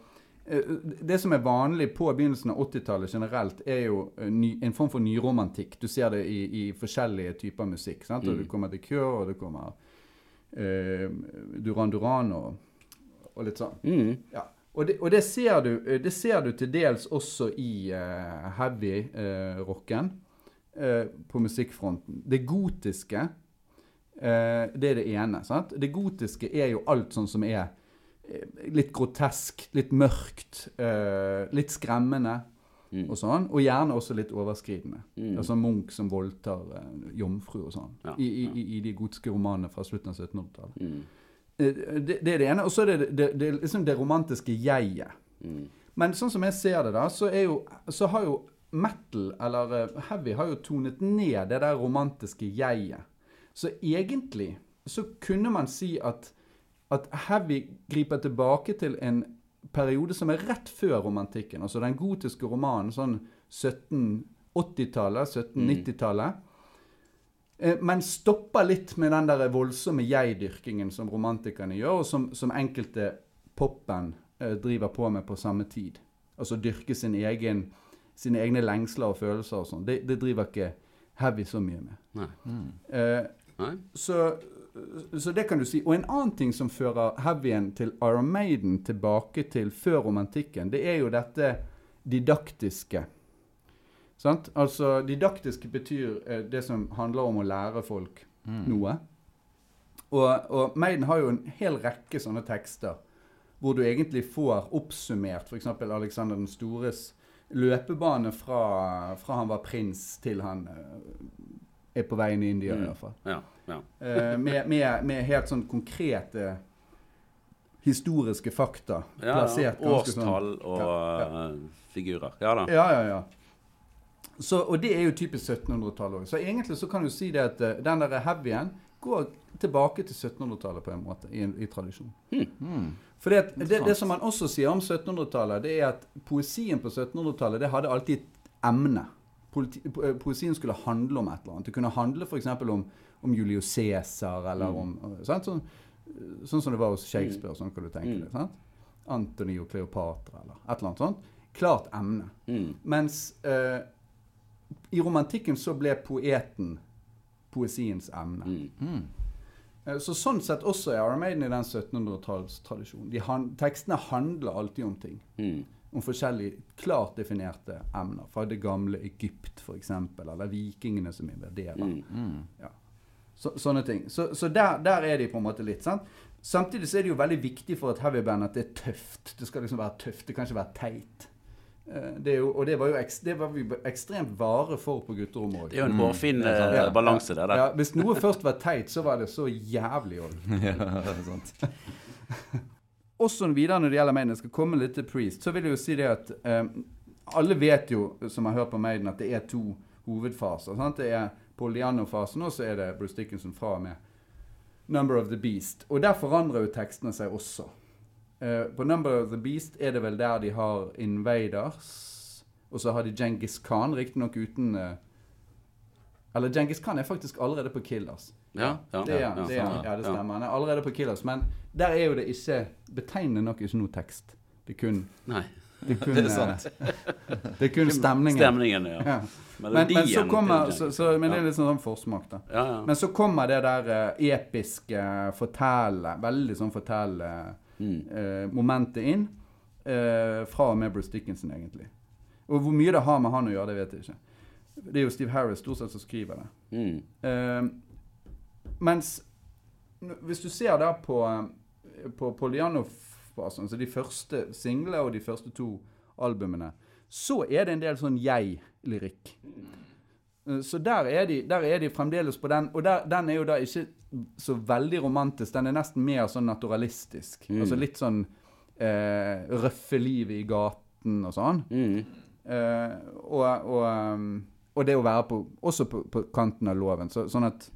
eh, Det som er vanlig på begynnelsen av 80-tallet generelt, er jo ny, en form for nyromantikk. Du ser det i, i forskjellige typer musikk. Sant? Og Mm. du kommer til Cure, og du kommer eh, Duran Duran og, og litt sånn. Mm. Ja. Og, det, og det, ser du, det ser du til dels også i uh, heavy-rocken på musikkfronten. Det gotiske, eh, det er det ene. sant? Det gotiske er jo alt sånn som er eh, litt grotesk, litt mørkt, eh, litt skremmende Mm. og sånn. Og gjerne også litt overskridende. Mm. Altså Munch som voldtar eh, jomfru og sånn. Ja, I, i, i, I de gotiske romanene fra slutten av 1700-tallet. Mm. Eh, Det, det er det ene. Og så er det det, det, liksom det romantiske jeget. Mm. Men sånn som jeg ser det, da, så, er jo, så har jo metal, eller eh, heavy, har jo tonet ned det der romantiske jeget. Så egentlig så kunne man si at, at heavy griper tilbake til en periode som er rett før romantikken. Altså den gotiske romanen, sånn 1780-tallet, 1790-tallet. Eh, Men stopper litt med den der voldsomme jeg-dyrkingen som romantikerne gjør, og som, som enkelte poppen eh, driver på med på samme tid. Altså dyrke sin egen, sine egne lengsler og følelser og sånn. Det, det driver ikke heavy så mye med. Nei. Mm. Eh, Nei? så, så det kan du si. Og en annen ting som fører heavyen til Iron Maiden tilbake til før romantikken, det er jo dette didaktiske. Sant? Altså, didaktiske betyr eh, det som handler om å lære folk Mm. noe. Og, og Maiden har jo en hel rekke sånne tekster hvor du egentlig får oppsummert f.eks. Alexander den stores løpebane fra, fra han var prins til han eh, er på vei inn i India, Mm. i hvert fall. Ja, ja. Eh, med, med, med helt sånn konkrete historiske fakta ja, plassert ja. Årstall sånn. Og figurer. Ja da. Ja, ja, ja. Så, og det er jo typisk 1700-tallet òg. Så egentlig så kan du si det at eh, den der heavyen går tilbake til 1700-tallet på en måte, i, en- i tradisjon. Mm. For det, det, det som man også sier om 1700-tallet, det er at poesien på 1700-tallet det hadde alltid et emne. Politi, eh, poesien skulle handle om et eller annet. Det kunne handle f.eks. om, om Julius Cæsar, eller om sant? Sånn, sånn som det var hos Shakespeare. Sånn kan du tenke Mm. sant? Antony og Kleopatra, eller et eller annet sånt. Klart emne. Mm. Mens eh, i romantikken så ble poeten poesiens emne. Mm. Eh, Så sånn sett også er Iron Maiden i den 1700-tallstradisjonen. De han, tekstene handler alltid om ting. Mm. Om forskjellige klart definerte emner. Fra det gamle Egypt f.eks., eller vikingene som invaderer. Mm. Mm. Så, sånne ting. Så, så der, der er de på en måte litt. sant? Samtidig så er det jo veldig viktig for et heavyband at det er tøft. Det skal liksom være tøft. Det kan ikke være teit. Eh, Det er jo, og det var jo ekst, det var vi ekstremt vare for på gutterommet òg. Det er jo en hårfin det sant. eh, Ja, balanse der. der. Ja, hvis noe først var teit, så var det så jævlig òg. *laughs* ja, sant. *laughs* Også videre når det gjelder Maiden, jeg skal komme litt til Priest, så vil jeg jo si det at eh, alle vet jo, som har hørt på Maiden, at det er to hovedfaser. Sant? Det er Paul Diano-fasen, og så er det Bruce Dickinson fra og med Number of the Beast. Og der forandrer jo tekstene seg også. Eh, på Number of the Beast er det vel der de har Invaders, og så har de Genghis Khan, riktignok uten uh, Eller Genghis Khan er faktisk allerede på Killers. Ja, ja, Det ja, det, ja, ja, det stemmer. Han er allerede på Killers. Men der er jo det ikke betegnende nok ikke noe tekst. Det er kun, Nei. det er *laughs* kun, Det er sant. eh, det er kun *laughs* stemningen. Stemningen, ja. Ja. Men, men så kommer så, så, Men det er litt sånn forsmak, da. Ja, ja. Men så kommer det der uh, episke fortelle, veldig sånn fortelle Mm. eh, momentet inn. eh, fra og med Bruce Dickinson, egentlig. Og hvor mye det har med han å gjøre, det vet jeg ikke. Det er jo Steve Harris stort sett som skriver det. Mm. Eh, mens hvis du ser der på, på Poliano-fasen, altså de første singlene og de første to albumene, så er det en del sånn jeg-lyrikk. Eh, Så der er, de, der er de fremdeles på den. Og der, den er jo da ikke så veldig romantisk. Den er nesten mer sånn naturalistisk. Mm. Altså litt sånn eh, røffe livet i gaten og sånn. Mm. Eh, og, og, um, og det å være på, også på, på kanten av loven. Så, sånn at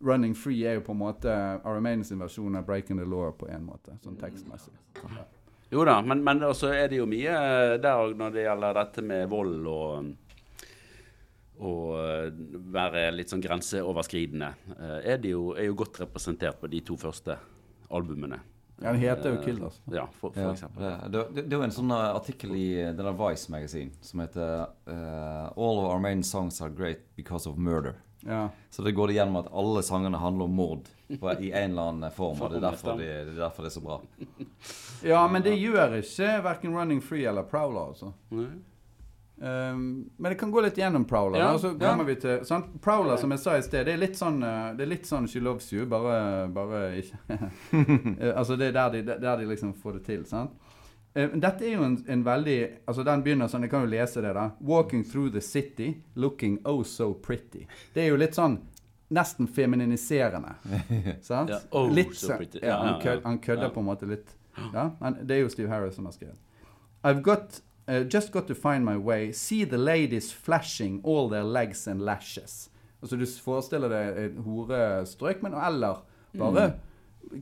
Running Free er jo på en måte Aramanes versjon av Breaking the Law på en måte, sånn tekstmessig. Jo da, men, men også er det jo mye eh, der òg når det gjelder dette med vold og og eh, være litt sånn grenseoverskridende, eh, er, det jo, er jo godt representert på de to første albumene. Ja, den heter jo Eh, Killers. Ja, for, for Ja, eksempel. det, det, det, er jo en sånn eh, artikkel i eh, det der Vice Magasin som heter uh, All of our main songs are great because of murder. Ja. Så det går det gjennom at alle sangene handler om mord på, i en eller annen form. Og det er derfor det, det, er derfor det er så bra. ja, men det gjør ikke verken Running Free eller Prowler, altså. Nei. Um, men det kan gå litt gjennom Prowler. Ja, og så ja. vi til sant? Prowler, som jeg sa i sted, det er litt sånn, uh, det er litt sånn She Loves You, bare, bare ikke *laughs* Eh, Altså det er der de, der de liksom får det til. sant? Eh, dette er jo en, en veldig Altså Den begynner sånn, jeg kan jo lese det, da. Walking through the city, looking oh so pretty. Det er jo litt sånn nesten femininiserende. *laughs* sant? Ja, oh, litt so pretty. Ja, han, kødder Ja. på en måte litt. Ja, men det er jo Steve Harris som har skrevet. I've got uh, just got to find my way. See the ladies flashing all their legs and lashes. Altså Du forestiller deg et horestrøk, men eller bare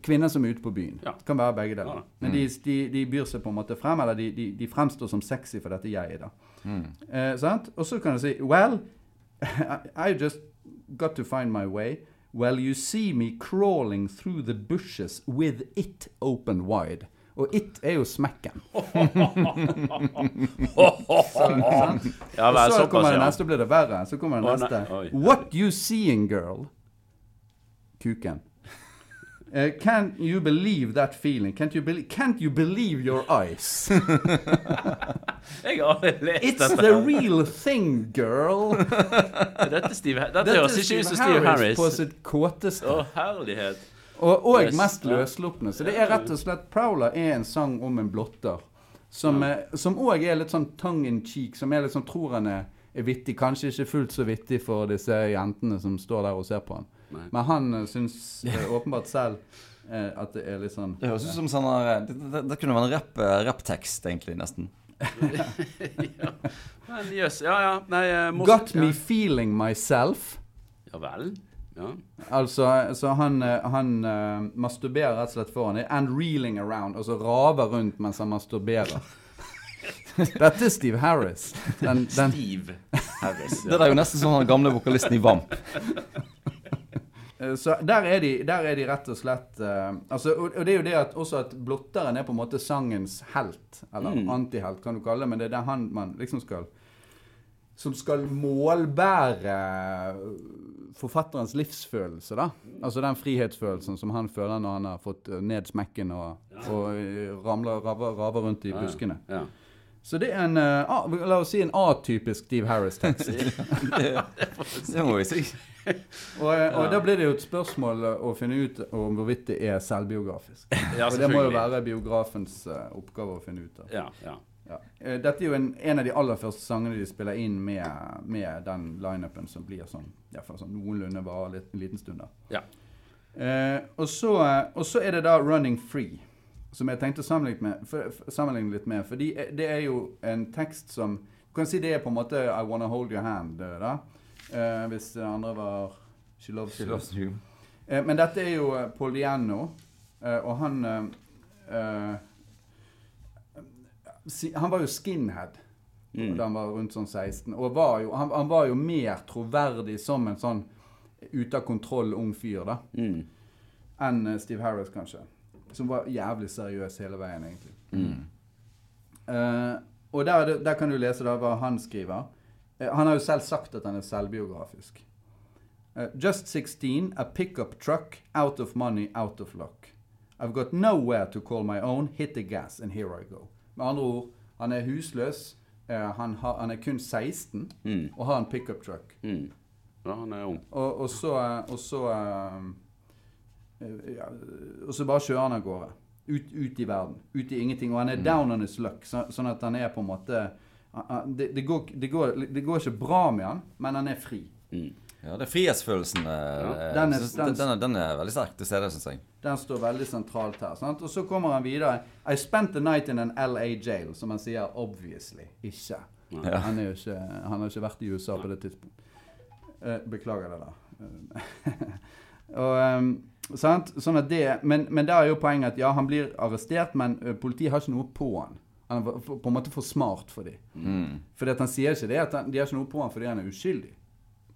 kvinner som er ute på byen. Mm. Ja. Det kan være begge deler. Ja. Men de, de, de byr seg på en måte frem, eller de, de, de fremstår som sexy for dette jeget. da. Mm. Eh, sant? Og så kan du si Well, *laughs* I just got to find my way. Well, you see me crawling through the bushes with it open wide. Og it er jo smekken. *laughs* Ja, Og så kommer det neste, blir det verre. Så kommer det neste. What you seeing, girl? Kuken. Uh, can't you believe that feeling? Can't you, believe, can't you believe your eyes? *laughs* Jeg har aldri lest It's dette. the real thing, girl. *laughs* Dette, Steve, dette Dette høres ikke ut som Steve Harris. på sitt kåteste. Å, herlighet. Og, og mest løsslupne. Så det er rett og slett Prowler er en sang om en blotter. Som Ja. eh, òg er litt sånn tongue in cheek. Som er litt sånn tror han er, er vittig. Kanskje ikke fullt så vittig for disse jentene som står der og ser på han. Nei. Men han uh, syns eh, åpenbart selv eh, at det er litt sånn Det høres ut som sånn her, det, det, det kunne være en rapptekst, rap egentlig, nesten. *laughs* ja. Men jøss. Ja, ja. Nei, morsomt. Got me Ja. feeling myself. Ja vel. Ja. Altså, så han, eh, han uh, masturberer rett og slett foran. And reeling around. Altså raver rundt mens han masturberer. *laughs* Dette er Steve Harris. Den, den, Steve Harris. Det er jo nesten som den gamle vokalisten i Vamp. eh, så der er, de, der er de rett og slett uh, altså, og, og det er jo det at også at blotteren er på en måte sangens helt. Eller Mm. antihelt, kan du kalle det. Men det er det han man liksom skal Som skal målbære forfatterens livsfølelse, da. Altså den frihetsfølelsen som han føler når han har fått eh, ned smekken og, og eh, ramler, raver, raver rundt i buskene. ja. Ja. Så det er en uh, La oss si en atypisk Steve Harris-tekst. *laughs* Det må vi si. *laughs* og, eh, og da blir det jo et spørsmål eh, å finne ut om hvorvidt det er selvbiografisk. Ja, og det må jo være biografens uh, oppgave å finne ut av. Ja, ja. Ja. Eh, Dette er jo en, en av de aller første sangene de spiller inn med, med den lineupen som blir sånn, sånn noenlunde varer en liten stund. da. Ja. Eh, og, så, og så er det da 'Running Free', som jeg tenkte å sammenligne, med, for, for, sammenligne litt med. Fordi eh, det er jo en tekst som Du kan si det er på en måte 'I Wanna Hold Your Hand', eh, da. Eh, hvis det andre var 'She Loves She loves you. Eh, men dette er jo Paul Diano, eh, og han Han var jo skinhead Mm. da han var rundt sånn 16. Og var jo, han, han var jo mer troverdig som en sånn ute av kontroll ung fyr da, Mm. enn eh, Steve Harris, kanskje. Som var jævlig seriøs hele veien, egentlig. Mm. Uh, og der, er der kan du lese da hva han skriver. Uh, han har jo selv sagt at han er selvbiografisk. Uh, just 16, a pickup truck, out of money, out of luck. I've got nowhere to call my own, hit the gas, and here I go. Med andre ord, han er husløs, eh, han, har, han er kun 16, Mm. og har en pickup truck. Mm. Ja, han er ung. Og, og så, eh, og så eh, ja, Og så bare kjører han av gårde. Ut, ut i verden. Ut i ingenting. Og han er down on his luck, så, sånn at han er på en måte det, det, går, det, går, det går ikke bra med han, men han er fri. Mm. Ja, det er frihetsfølelsen. Ja. den er- den- den, er, den er veldig sterk til stede, syns jeg. Den står veldig sentralt her. Sant? Og så kommer han videre. I spent the night in an LA jail, som han sier obviously ikke. Ja. Han, er jo ikke han har ikke vært i USA på det tidspunktet. Eh, beklager det, da. Eh, *laughs* og, um, sant? Sånn det, men, men der er jo poenget at ja, han blir arrestert, men eh, politiet har ikke noe på han. Han er på en måte for smart for dem. Mm. Fordi at han sier ikke det at han, de har ikke noe på han fordi han er uskyldig,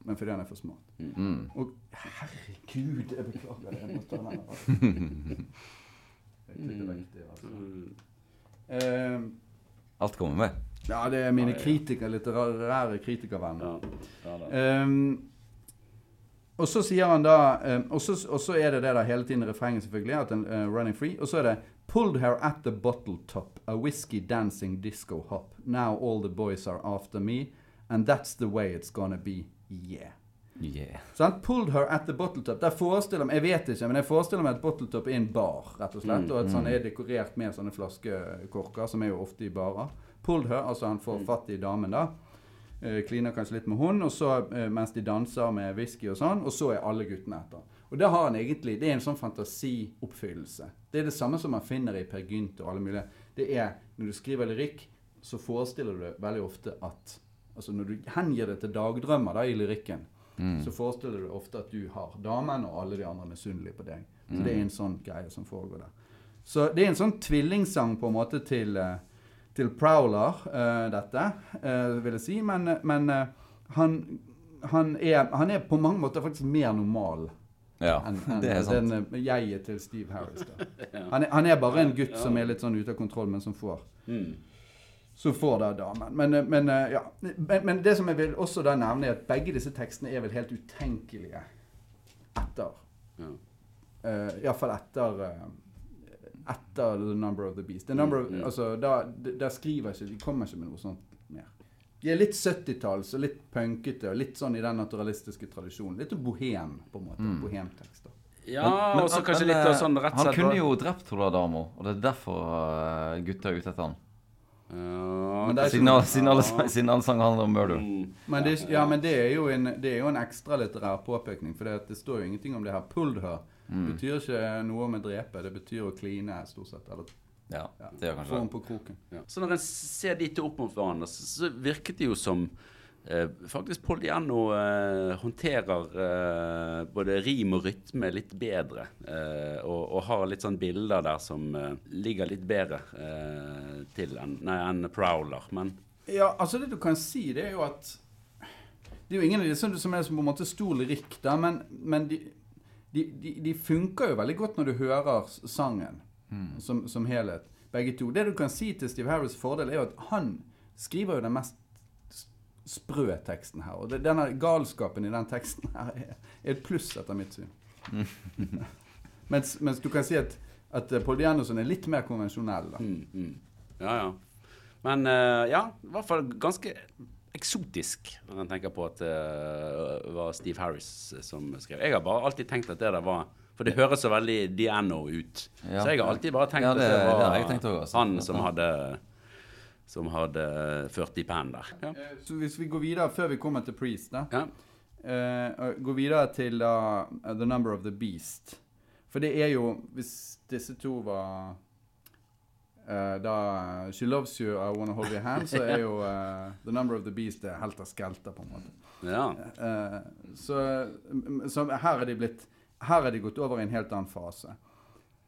men fordi han er for smart. Mm. Og herregud, jeg beklager det. Jeg må ta den her. Altså. Alt kommer med. ja, det er mine kritiker, litterære kritikervenner. Ja. Ehm, og så sier han da um, Og så og så er det det da hele tiden i refrenget, selvfølgelig, at den uh, running free. Og så er det Pulled her at the bottle top, a whiskey dancing disco hop. Now all the boys are after me, and that's the way it's gonna be. Yeah. Yeah. Sånn? Pulled her at the bottle top. Der forestiller meg, Jeg vet ikke, men jeg forestiller meg at bottle top er en bar, rett og slett. Mm, Og at sånn er dekorert med sånne flaskekorker, som er jo ofte i barer. Pulled her, altså han får fatt i damen, da. Eh, kliner kanskje litt med hun, og så, eh, mens de danser med whisky og sånn. Og så er alle guttene etter. Og det har han egentlig, det er en sånn fantasioppfyllelse. Det er det samme som man finner i Per Gynt og alle mulige. Det er, Når du skriver lyrikk, så forestiller du veldig ofte at Altså når du hengir det til dagdrømmer da i lyrikken, Mm. så forestiller du deg ofte at du har damen, og alle de andre er misunnelige på deg. Så det er en sånn greie som foregår der. Så det er en sånn tvillingsang på en måte til, eh, til Prowler, uh, dette, uh, vil jeg si. Men, men uh, han, han, er, han er på mange måter faktisk mer normal Ja, enn en, *laughs* det er sant. den jeget til Steve Harris. Da. *laughs* Han, er, han er bare en gutt som er litt sånn ute av kontroll, men som får Mm. Så får da damen. Men, eh, men, eh, ja. men, men det som jeg vil også da nevne, er at begge disse tekstene er vel helt utenkelige etter. Ja. Uh, Iallfall etter uh, etter The Number of the Beast. The number of, Mm, mm. altså, da, da, skriver ikke De kommer ikke med noe sånt mer. De er litt 70-talls og litt punkete og litt sånn i den naturalistiske tradisjonen. Litt bohem, på en måte. Mm. Bohemtekster. Ja, og så kanskje litt sånn sånn og slett Han kunne jo drept Ola Damo, og det er derfor gutta er ute etter han. Ja, Men det er Siden, alle- sanger handler om murder. mm, Men det, ja, men det er jo en, det er jo en ekstralitterær påpekning, for det, det står jo ingenting om det her. Pulled her Mm. betyr ikke noe med drepe, det betyr å kline, stort sett. Eller Ja, det gjør få kanskje den det. på kroken. ja. Så når en ser de to opp mot hverandre, så, så virket det jo som eh, faktisk Paul Diano eh, håndterer eh, både rim og rytme litt bedre. Eh, og, og har litt sånn bilder der som eh, ligger litt bedre eh, til enn en Prowler. Men Ja, altså det du kan si, det er jo at Det er jo ingen av disse som er som på en måte stor lyrikk, da, men, men de, de, de, de funker jo veldig godt når du hører sangen sangen som, som helhet, begge to. Det du kan si til Steve Harris' fordel, er jo at han skriver jo den mest sprø teksten her. Og det, denne galskapen i den teksten her er, er et pluss, etter mitt syn. mens, mens du kan si at, at Paul Dianoson er litt mer konvensjonell. da. mm, mm. Ja, ja. Men uh, ja, i hvert fall ganske eksotisk når en tenker på at det var Steve Harris som skrev. Jeg har bare alltid tenkt at det der var For det høres så veldig Diano ut. Ja. Så jeg har alltid bare tenkt Ja, det- at det det var også, altså. han som hadde som hadde 40 pen der. Ja. Eh, Så hvis vi går videre, før vi kommer til Priest, da ja. uh, går videre til uh, The Number of the Beast. For det er jo Hvis disse to var uh, da She Loves You, I Wanna Hold Your Hand, så er jo *laughs* eh, The Number of the Beast det helt av skelter, på en måte. ja. Eh, så, mm, så her er de blitt Her er de gått over i en helt annen fase.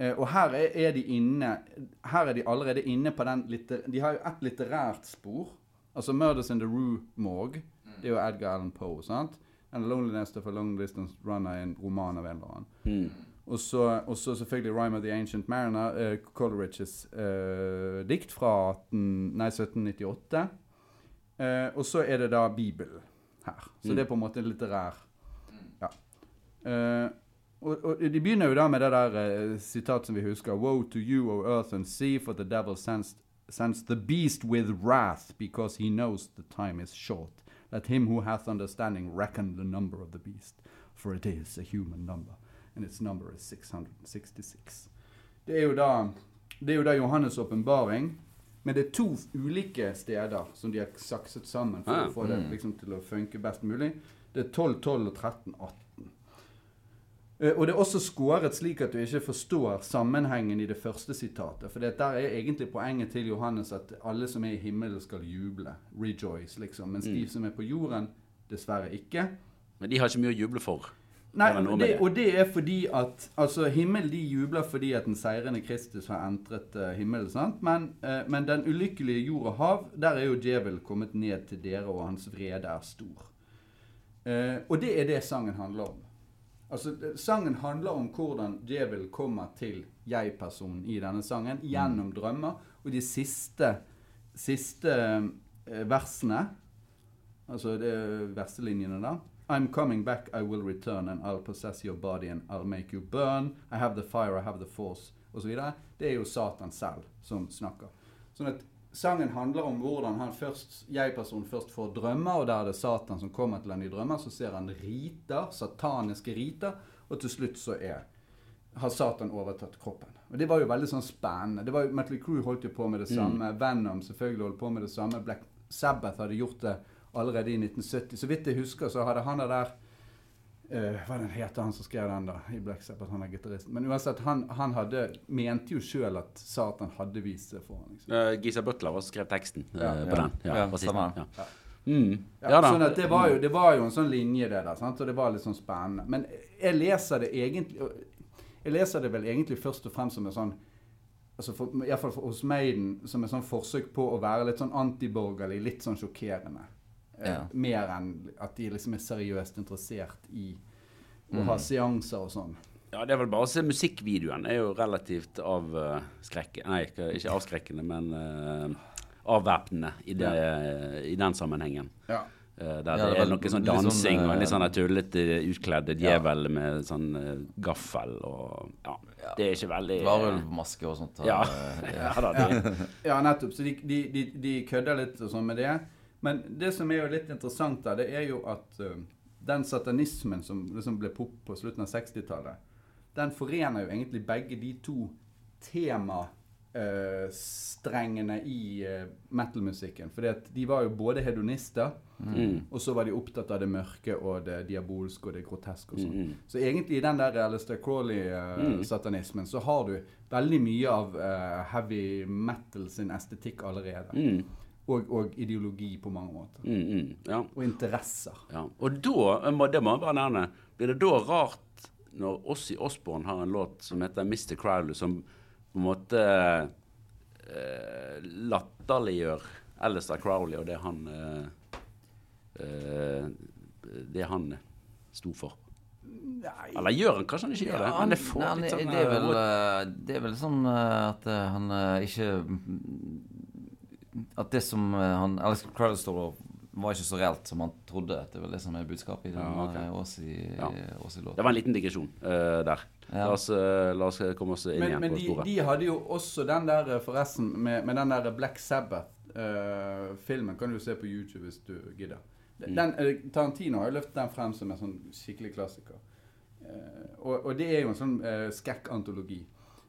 Eh, og her er, er de inne Her er de allerede inne på den litter, De har jo et litterært spor. Altså 'Murders in the Rue Morgue'. Det er jo Edgar Allan Poe. sant? 'And Loneliness of a Long Distance Runner' er en roman av en eller annen. Mm. Og så, og så selvfølgelig 'Rhyme of the Ancient Mariner', uh, Coleridges uh, dikt fra 18, nei, 1798. Uh, og så er det da Bibelen her. Så Mm. det er på en måte litterær Ja. Eh, og, og de begynner jo da med det der uh, sitat som vi husker. Woe to you, O earth and sea, for the devil sends, sends the beast with wrath, because he knows the time is short. Let him who hath understanding reckon the number of the beast, for it is a human number, and its number is 666. Det er jo da, det er jo da Johannes' åpenbaring, men det er to ulike steder som de har sakset sammen for Ah, å få det mm. liksom, til å funke best mulig. Det er 12, 12 og 13, 18. Eh, Og det er også skåret slik at du ikke forstår sammenhengen i det første sitatet. For det der er egentlig poenget til Johannes at alle som er i himmelen skal juble. Rejoice, liksom. Mens de Mm. som er på jorden, dessverre ikke. Men de har ikke mye å juble for. Nei, det, det. og det er fordi at Altså, himmelen de jubler fordi at den seirende Kristus har entret uh, himmelen, sant? Men, uh, men den ulykkelige jord og hav, der er jo djevel kommet ned til dere, og hans vrede er stor. Uh, og det er det sangen handler om. Altså, Sangen handler om hvordan djevelen kommer til jeg-personen i denne sangen gjennom drømmer. Og de siste, siste eh, versene, altså det verselinjene da I'm coming back, I will return, and I'll possess your body, and I'll make you burn. I have the fire, I have the force, osv. Det er jo Satan selv som snakker. Sånn at sangen handler om hvordan han først, jeg-personen først får drømmer, og der er det Satan som kommer til han i drømmer. Så ser han riter, sataniske riter, og til slutt så er har Satan overtatt kroppen. Og Det var jo veldig sånn spennende. Det var jo, Metal Crew holdt jo på med det samme. Venom selvfølgelig holdt på med det samme. Black Sabbath hadde gjort det allerede i 1970. Så vidt jeg husker, så hadde han der eh, Hva den heter han som skrev den, da? I Black Sabbath, han er gitarist. Men uansett, han, han hadde, mente jo sjøl at Satan hadde vist seg for ham. Liksom. Uh, Gisa Butler var som skrev teksten eh, Ja, på ja. den. Ja, Ja. Ja. Mm. Sånn at det var, jo, det var jo en sånn linje, det der. Sant? Og det var litt sånn spennende. Men jeg leser det egentlig Jeg leser det vel egentlig først og fremst som en sånn altså for, i hvert fall for, hos Maiden som et sånn forsøk på å være litt sånn antiborgerlig, litt sånn sjokkerende. Eh, Ja. Mer enn at de liksom er seriøst interessert i å Mm. ha seanser og sånn. Ja, det er vel bare å se musikkvideoen. er jo relativt avskrekkende Nei, ikke, avskrekkende, men uh, avvæpnende i, det, i den sammenhengen. Ja. Uh, der Ja, det det er noe sånn dansing sånn, dansing og litt eh, sånn tullete utkledde djevel med sånn eh, gaffel og Ja. Det er ikke veldig eh, Varulvmaske og sånt. Ja. eh, *laughs* ja da, det, Ja, nettopp. Så de, de, de, de kødder litt og sånn med det. Men det som er jo litt interessant, da, det er jo at uh, den satanismen som liksom ble pop på slutten av 60-tallet, den forener jo egentlig begge de to temastrengene i uh, metal-musikken. Fordi de var jo både hedonister, Mm. og så var de opptatt av det mørke og det diabolske og det groteske og sånn. Mm. Så egentlig i den der Alistair Crawley-satanismen så har du veldig mye av eh, heavy metal sin estetikk allerede. Og, og ideologi på mange måter. Mm, mm. Ja. Og interesser. Ja. Og da, det må jeg bare nevne, blir det da rart når Ossie Osborne har en låt som heter Mr. Crowley, som på en måte eh, latterliggjør Alistair Crowley og det han eh, eh, Det han sto for. Nei Eller gjør han kanskje han ikke gjør det? Men det Nei, litt sånn det, er vel, eh, eh, det er vel sånn eh, at eh, han eh, ikke At det som eh, han Alex Crowley står og var ikke så reelt som han trodde. Det er vel det som er budskapet i den Ja, okay. Ja. Åsi-låten. Det var en liten digresjon uh, der. Ja. La, oss, eh, la oss komme oss inn Men, igjen men på de, sporet. de hadde jo også den der, eh, forresten, med, med den der Black Sabbath-filmen. kan du se på YouTube hvis du gidder. Mm. Den, eh, Tarantino har jo løftet den frem som en sånn skikkelig klassiker. Uh, og, og det er jo en sånn uh, skrekkantologi.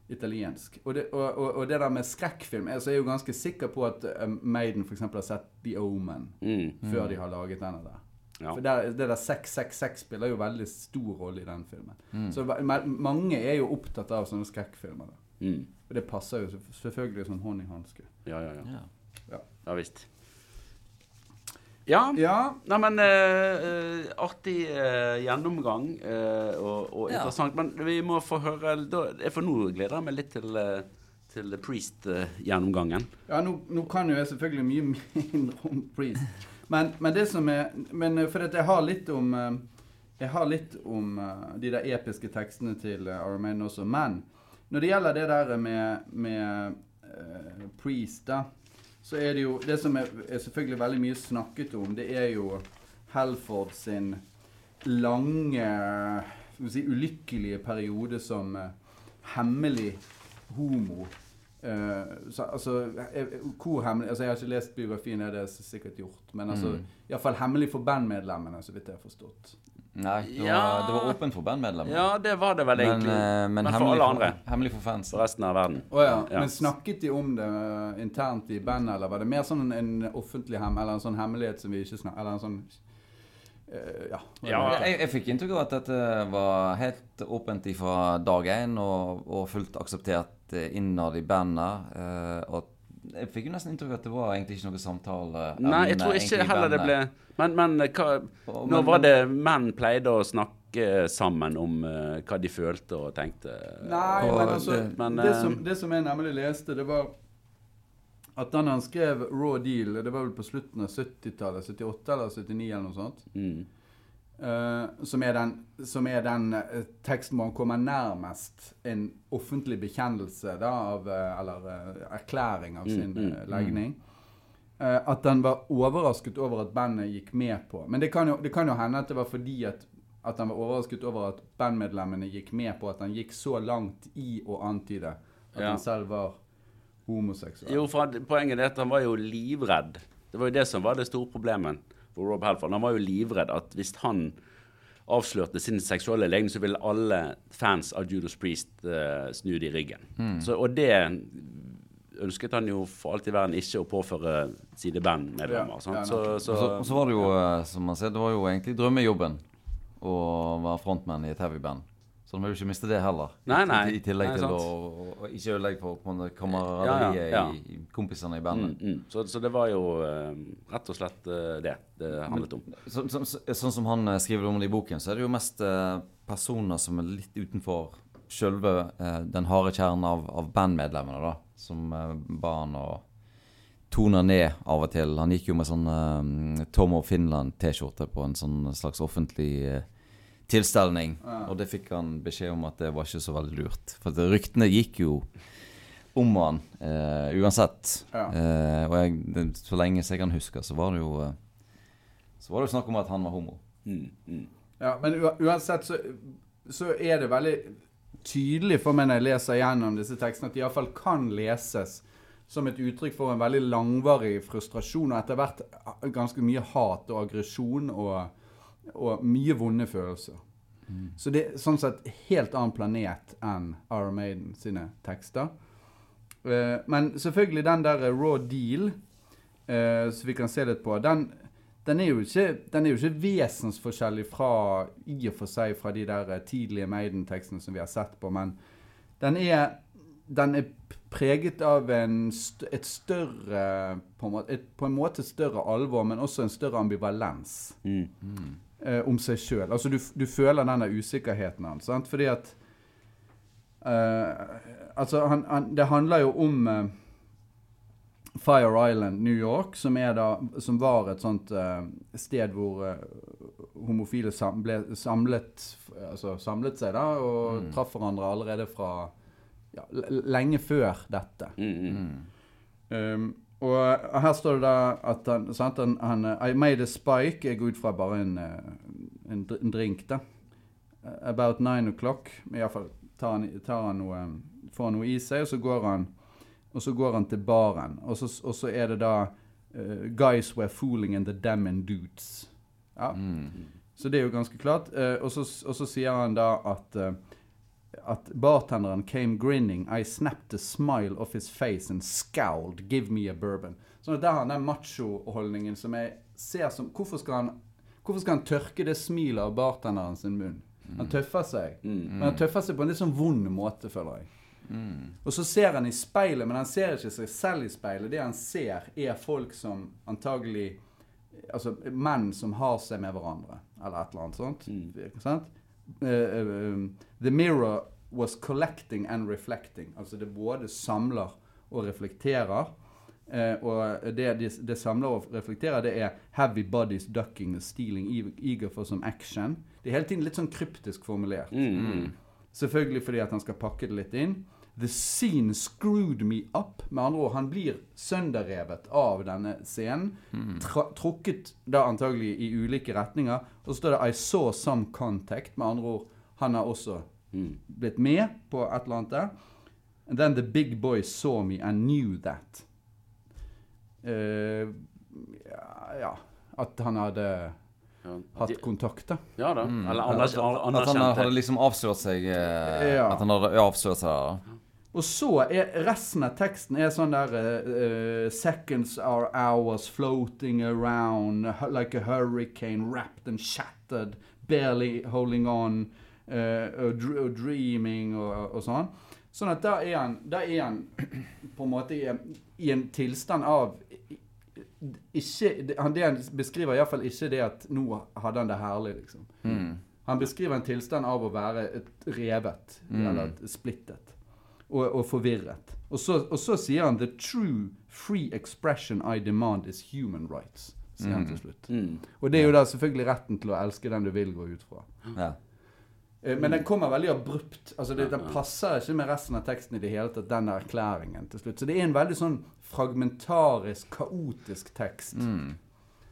Italiensk. Og det, og, og, og det der med skrekkfilm altså, Jeg er jo ganske sikker på at uh, Maiden f.eks. har sett The Omen Mm. før de har laget denne der. Ja. For der, det der 666 spiller jo veldig stor rolle i den filmen. Mm. Så ma- mange er jo opptatt av sånne skrekkfilmer. Mm. Og det passer jo selvfølgelig som hånd i hanske. Ja, ja, ja. Ja. Ja visst. Ja. Ja, Nei, men eh, artig uh, gjennomgang uh, og, og Ja. interessant. Men vi må få høre da, For nå gleder jeg meg litt til, til Priest-gjennomgangen. ja nå, nå kan jo jeg selvfølgelig mye mindre om Priest. Men, men det som er Men for at jeg har litt om Jeg har litt om de der episke tekstene til uh, Maiden også. Men når det gjelder det der med, med Priest, da, så er det jo Det som er, er selvfølgelig veldig mye snakket om, det er jo Helford sin lange skal vi si, ulykkelige periode som eh, hemmelig homo. Uh, så, altså, jeg, hvor hemmelig altså, Jeg har ikke lest biografien, det er det sikkert gjort. Men altså, Mm. iallfall hemmelig for bandmedlemmene, så vidt jeg har forstått. Nei, det var, Ja. det var åpent for bandmedlemmer. Ja, det var det vel men, egentlig. Men, men, Men for alle andre. Hemmelig for fans. For resten av verden. Oh, ja. Ja. Men snakket de om det eh, internt i bandet, eller var det mer sånn en, en offentlig hem, eller en sånn hemmelighet som vi ikke snakker Eller en sånn uh, Ja. Ja. Jeg, jeg fikk inntrykk av at dette var helt åpent fra dag én og, og fullt akseptert eh, innad i bandet. Uh, og jeg fikk jo nesten inntrykk av at det var egentlig ikke noe samtale. Nei, jeg tror ikke heller det ble. Men, men hva Og- Når var det menn pleide å snakke sammen om uh, hva de følte og tenkte? Nei, Og men altså det- men, det, eh, som, det som jeg nemlig leste, det var at da han skrev Raw Deal, det var vel på slutten av 70-tallet, 78 eller 79 eller noe sånt, Mm. Eh, som er den, som er den uh, teksten hvor han kommer nærmest en offentlig bekjennelse da, av, uh, eller erklæring av Mm, sin mm, eh, legning. At han var overrasket over at bandet gikk med på. Men det kan jo, det kan jo hende at det var fordi at, at han var overrasket over at bandmedlemmene gikk med på at han gikk så langt i å antyde at Ja. han selv var homoseksuell. Jo, for poenget er at han var jo livredd. Det var jo det som var det store problemet for Rob Halford. Han var jo livredd at hvis han avslørte sin seksuelle legning, så ville alle fans av Judas Priest uh, snu det i ryggen. Så, og det ønsket han jo for alt i verden ikke å påføre sine bandmedlemmer. Ja, ja, så, så, så, og så var det jo, eh, som man ser, det var jo egentlig drømmejobben å være frontman i et heavy band. Så du må jo ikke miste det heller. Nei, nei. I, tillegg Nei, til å, å, å ikke ødelegge for kameraderiet Ja, ja, ja. i, i kompisene i mm, bandet. mm. så, så det var jo uh, rett og slett uh, det det handlet om. Så, så, så, sånn som han eh, skriver om det i boken, så er det jo mest uh, personer som er litt utenfor eh, den harde kjernen av, av bandmedlemmene, da. Som ba han å tone ned av og til. Han gikk jo med sånn Tom of Finland-T-skjorte på en sånn slags offentlig eh, tilstelning. Og det fikk han beskjed om at det var ikke så veldig lurt. For ryktene gikk jo om han uh, uansett. Ja. Uh, og jeg, det, så lenge jeg kan huske, så var det jo uh, Så var det jo snakk om at han var homo. Mm, mm. Ja, men uansett så, så er det veldig tydelig for meg når jeg leser gjennom disse tekstene, at de iallfall kan leses som et uttrykk for en veldig langvarig frustrasjon og etter hvert ganske mye hat og aggresjon og, og mye vonde følelser. Så det er sånn sett helt annen planet enn Iron Maiden sine tekster. Uh, men selvfølgelig den der Raw Deal, uh, som vi kan se litt på, den, den, er jo ikke, den er jo ikke vesensforskjellig fra i og for seg fra de der tidlige Maiden-tekstene som vi har sett på, men den er, den er preget av en st et større på en, måte, et, på en måte større alvor, men også en større ambivalens Mm. Eh, om seg sjøl. Altså, du, du føler denne usikkerheten hans. Sant? Fordi at eh, Altså, han, han, det handler jo om eh, Fire Island, New York, som, da, som var et sånt eh, sted hvor eh, homofile sam, ble samlet, altså, samlet seg, da, og traff hverandre allerede fra ja, lenge før dette. Mm, mm. Um, og her står det da at han, sant, han, han eh, I made a spike. Jeg går ut fra bare en, eh, en, en drink, da. Eh, About nine o'clock. Iallfall tar han, tar han noe Får han noe i seg, og så går han Og så går han til baren. Og så, og så er det da uh, Guys were fooling in the damn dudes. Ja. Så det er jo ganske klart. Uh, og, så, og så sier han da at eh, at bartenderen came grinning. I snapped a smile off his face and scowled. Give me a bourbon. At Der har han den macho-holdningen som jeg ser som Hvorfor skal han Hvorfor skal han tørke det smilet av bartenderen sin munn? Han tøffer seg. Men han tøffer seg på en litt sånn vond måte, føler jeg. Og så ser han i speilet, men han ser ikke seg selv i speilet. Det han ser, er folk som antagelig Altså menn som har seg med hverandre, eller et eller annet sånt. Eh, eh, um, the mirror was collecting and reflecting. Altså det både samler og reflekterer. Uh, og det, det, det samler og reflekterer, det er 'heavy bodies ducking and stealing, eager for some action'. Det er hele tiden litt sånn kryptisk formulert. Mm. Selvfølgelig fordi at han skal pakke det litt inn. The scene screwed me up. Med andre ord, han blir sønderrevet av denne scenen. Tra trukket da antagelig i ulike retninger. Og så står det 'I saw some contact'. Med andre ord, han har også Mm. blitt med på et eller annet der. And then the big boy saw me and knew that. Uh, ja, at han hadde hatt kontakt, da. ja da. Eller At, at han hadde liksom avslørt seg eh, Ja. At han hadde avslørt seg der. da. Og så er resten av teksten er sånn der uh, Seconds are hours floating around like a hurricane wrapped and shattered, barely holding on, Uh, og, og dreaming og, og sånn. Sånn at da er han, da er han *clears throat* på en måte i en, i en tilstand av ikke, det- han, beskriver iallfall ikke det at nå hadde han det herlig, liksom. Han beskriver en tilstand av å være et revet, eller et splittet, og, og forvirret. Og så, og så sier han 'The true free expression I demand is human rights', sier han til slutt. Mm. Og det er jo da selvfølgelig retten til å elske den du vil, gå ut fra. Ja. Eh, Men den kommer veldig abrupt. altså det, Den passer ikke med resten av teksten i det hele tatt, den erklæringen til slutt. Så det er en veldig sånn fragmentarisk, kaotisk tekst.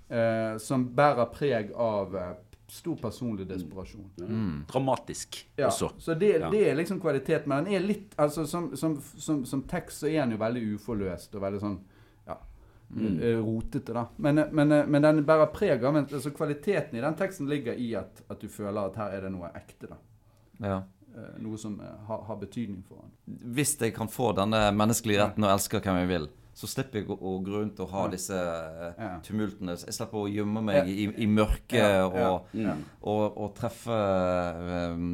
Eh, som bærer preg av eh, stor personlig desperasjon. Dramatisk Ja, også. Så det, Ja. det er liksom kvalitet. Men den er litt altså som, som, som, som tekst så er den jo veldig uforløst og veldig sånn ja, mm. rotete, da. Men, eh, men, eh, men den bærer preg av men, altså Kvaliteten i den teksten ligger i at, at du føler at her er det noe ekte. da. Ja. Eh, Noe som eh, har, har betydning for han. Hvis jeg kan få denne menneskelige retten å elske hvem jeg vil, så slipper jeg å, gå rundt og ha disse eh, tumultene. Jeg slipper å gjemme meg i, i mørket og, og, og treffe um,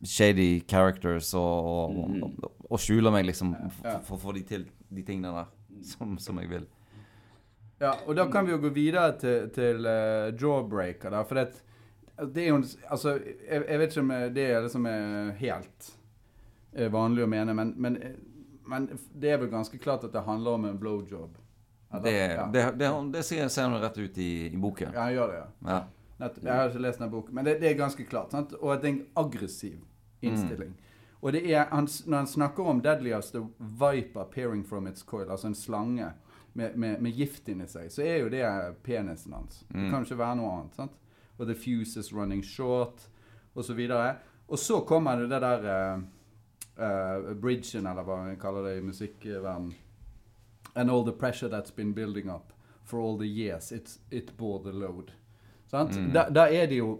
shady characters og, og, og, og skjule meg liksom for å få de til de tingene der som, som jeg vil. Ja, og da kan vi jo gå videre til, til uh, Jawbreaker, da. For det, det er jo Altså, jeg, jeg vet ikke om det er det som er helt vanlig å mene, men, men, men det er vel ganske klart at det handler om en blowjob. Det, ja. det, det, det ser ser rett ut i, i boken. ja, han gjør det, ja. Ja. Nettopp. Jeg har ikke lest den boken, men det, det er ganske klart. Sant? Og det er en aggressiv innstilling. Og det er, han, når han snakker om 'deadly as the viper peering from its coil', altså en slange med, med, med gift inni seg, så er jo det penisen hans. Det kan ikke være noe annet. sant? Og 'the fuse is running short', og så. Og så kommer det det der eh, bridgen, eller hva man kaller det i musikkverdenen. And all the pressure that's been building up for all the years, it bore the load. Sant? Da, da er det jo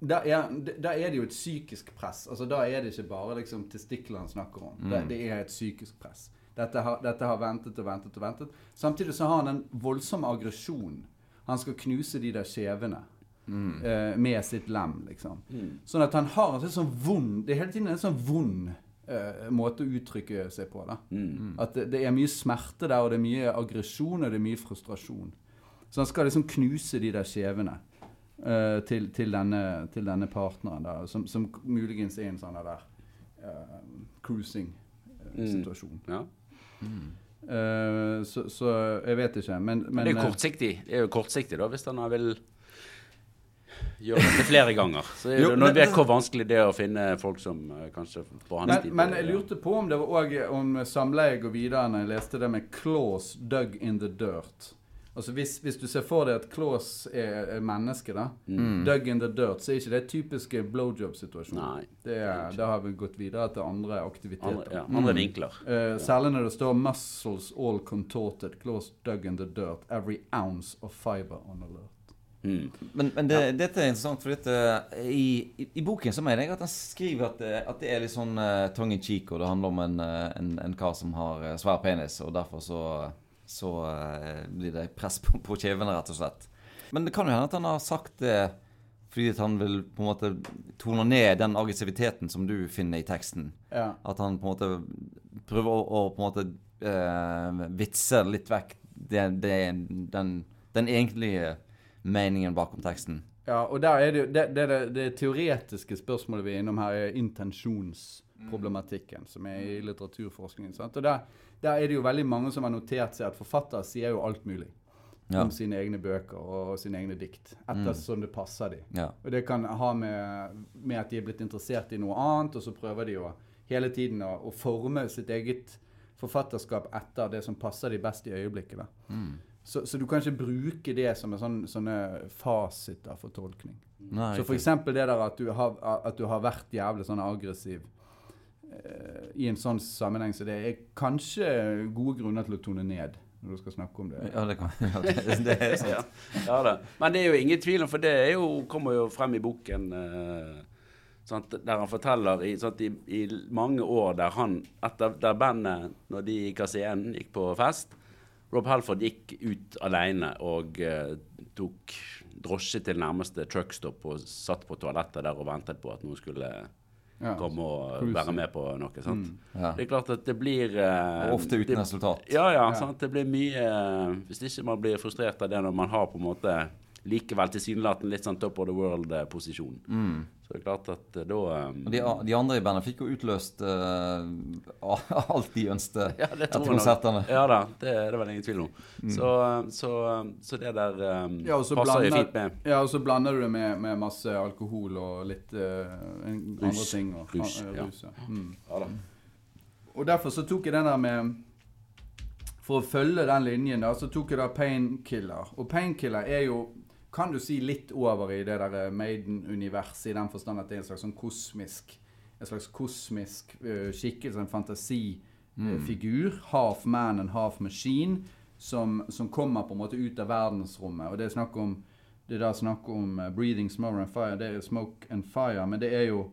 da er, da er det jo et psykisk press. Altså Da er det ikke bare liksom testiklene han snakker om. Det, det er et psykisk press. Dette har, dette har ventet og ventet og ventet. Samtidig så har han en voldsom aggresjon. Han skal knuse de der skjevene uh, med sitt lem, liksom. Sånn at han har en sånn vond Det er hele tiden en sånn vond eh, måte å uttrykke seg på. da. At det, det er mye smerte der, og det er mye aggresjon og det er mye frustrasjon. Så han skal liksom knuse de der skjevene uh, til, til, denne, til denne partneren, da, som, som muligens er en sånn der uh, cruising-situasjon. Ja. Eh, så, så jeg vet ikke. Men, men Men det er jo eh, kortsiktig, det er jo kortsiktig da, hvis han vil gjøre dette flere ganger. Så Jo, vi vet hvor vanskelig det er å finne folk som eh, kanskje på hans men, tid men jeg lurte på om det var også om samleie går videre når jeg leste det med 'claws dug in the dirt'. Altså hvis, hvis du ser for deg at Claus er, er menneske, da, dug in the dirt, så er ikke det typiske blowjob-situasjonen. Nei. Det er, Da har vi gått videre til andre aktiviteter. Andre, ja, andre vinkler. Eh, særlig når det står 'muscles all contorted', Claus dug in the dirt, every ounce of fiber on alert'. Mm. Men, men det, dette er interessant, for dette, i, i, i boken så mener jeg at han skriver at det, at det er litt sånn uh, tongue in cheek, og det handler om en, eh, en, en kar som har eh, svær penis, og derfor så, så uh, blir det press på, på kjevene, rett og slett. Men det kan jo hende at han har sagt det fordi at han vil på en måte tone ned den aggressiviteten som du finner i teksten. Ja. At han på en måte prøver å, å på en måte uh, vitse litt vekk det, det, den, den egentlige meningen bakom teksten. Ja, og er det, det, det, det, teoretiske spørsmålet vi er innom her, er intensjonsproblematikken, som er i litteraturforskningen. Sant? Og der, der er det jo veldig mange som har notert seg at forfattere sier jo alt mulig Ja. om sine egne bøker og sine egne dikt, ettersom det passer dem. Ja. Og det kan ha med, med at de er blitt interessert i noe annet, og så prøver de å hele tiden å, å forme sitt eget forfatterskap etter det som passer de best i øyeblikket. Da. Mm. Så, så du kan ikke bruke det som en sånn, sånne fasiter for tolkning. Nei, Så eksempel det der at du har, at du har vært jævlig sånn aggressiv uh, i en sånn sammenheng, så det er kanskje gode grunner til å tone ned når du skal snakke om det. Ja, det, kan, ja, det, det er *laughs* sant. Ja, ja. Men det er jo ingen tvil om, for det er jo, kommer jo frem i boken uh, sant, der han forteller i, sant, i, i mange år der han, etter der bandet, når de i Kassien gikk på fest Rob Halford gikk ut alene og eh, tok drosje til nærmeste truckstop og satt på toalettet der og ventet på at noen skulle Ja. komme og cruise. være med på noe. sant? Ja. Det er klart at det blir eh, ofte uten det, resultat. Ja, ja. Ja. Sant? Det blir mye eh, Hvis ikke man blir frustrert av det når man har på en måte likevel tilsynelatende litt sånn top of the world-posisjon. Så det er klart at eh, da um... De, de andre i bandet fikk jo utløst uh, *laughs* alt de ønsket ja, etter konsertene. Ja da, det er det vel ingen tvil om. Så, så, så det der um, Ja, så passer blander- fint med. Ja, og så blander du det med, med masse alkohol og litt uh, en- andre Rus. ting. Og, Rus, ja. rus, ja. Mm. Ja da. Og derfor så tok jeg den der med For å følge den linjen, da, så tok jeg da Painkiller. Og Painkiller er jo kan du si litt over i det der eh, Maiden-universet, i den forstand at det er en slags sånn kosmisk En slags kosmisk uh, skikkelse, en fantasifigur. half man and half machine. Som, som kommer på en måte ut av verdensrommet. Og det er snakk om det er da snakk om uh, 'breathing smoke and fire'. Det er smoke and fire, men det er jo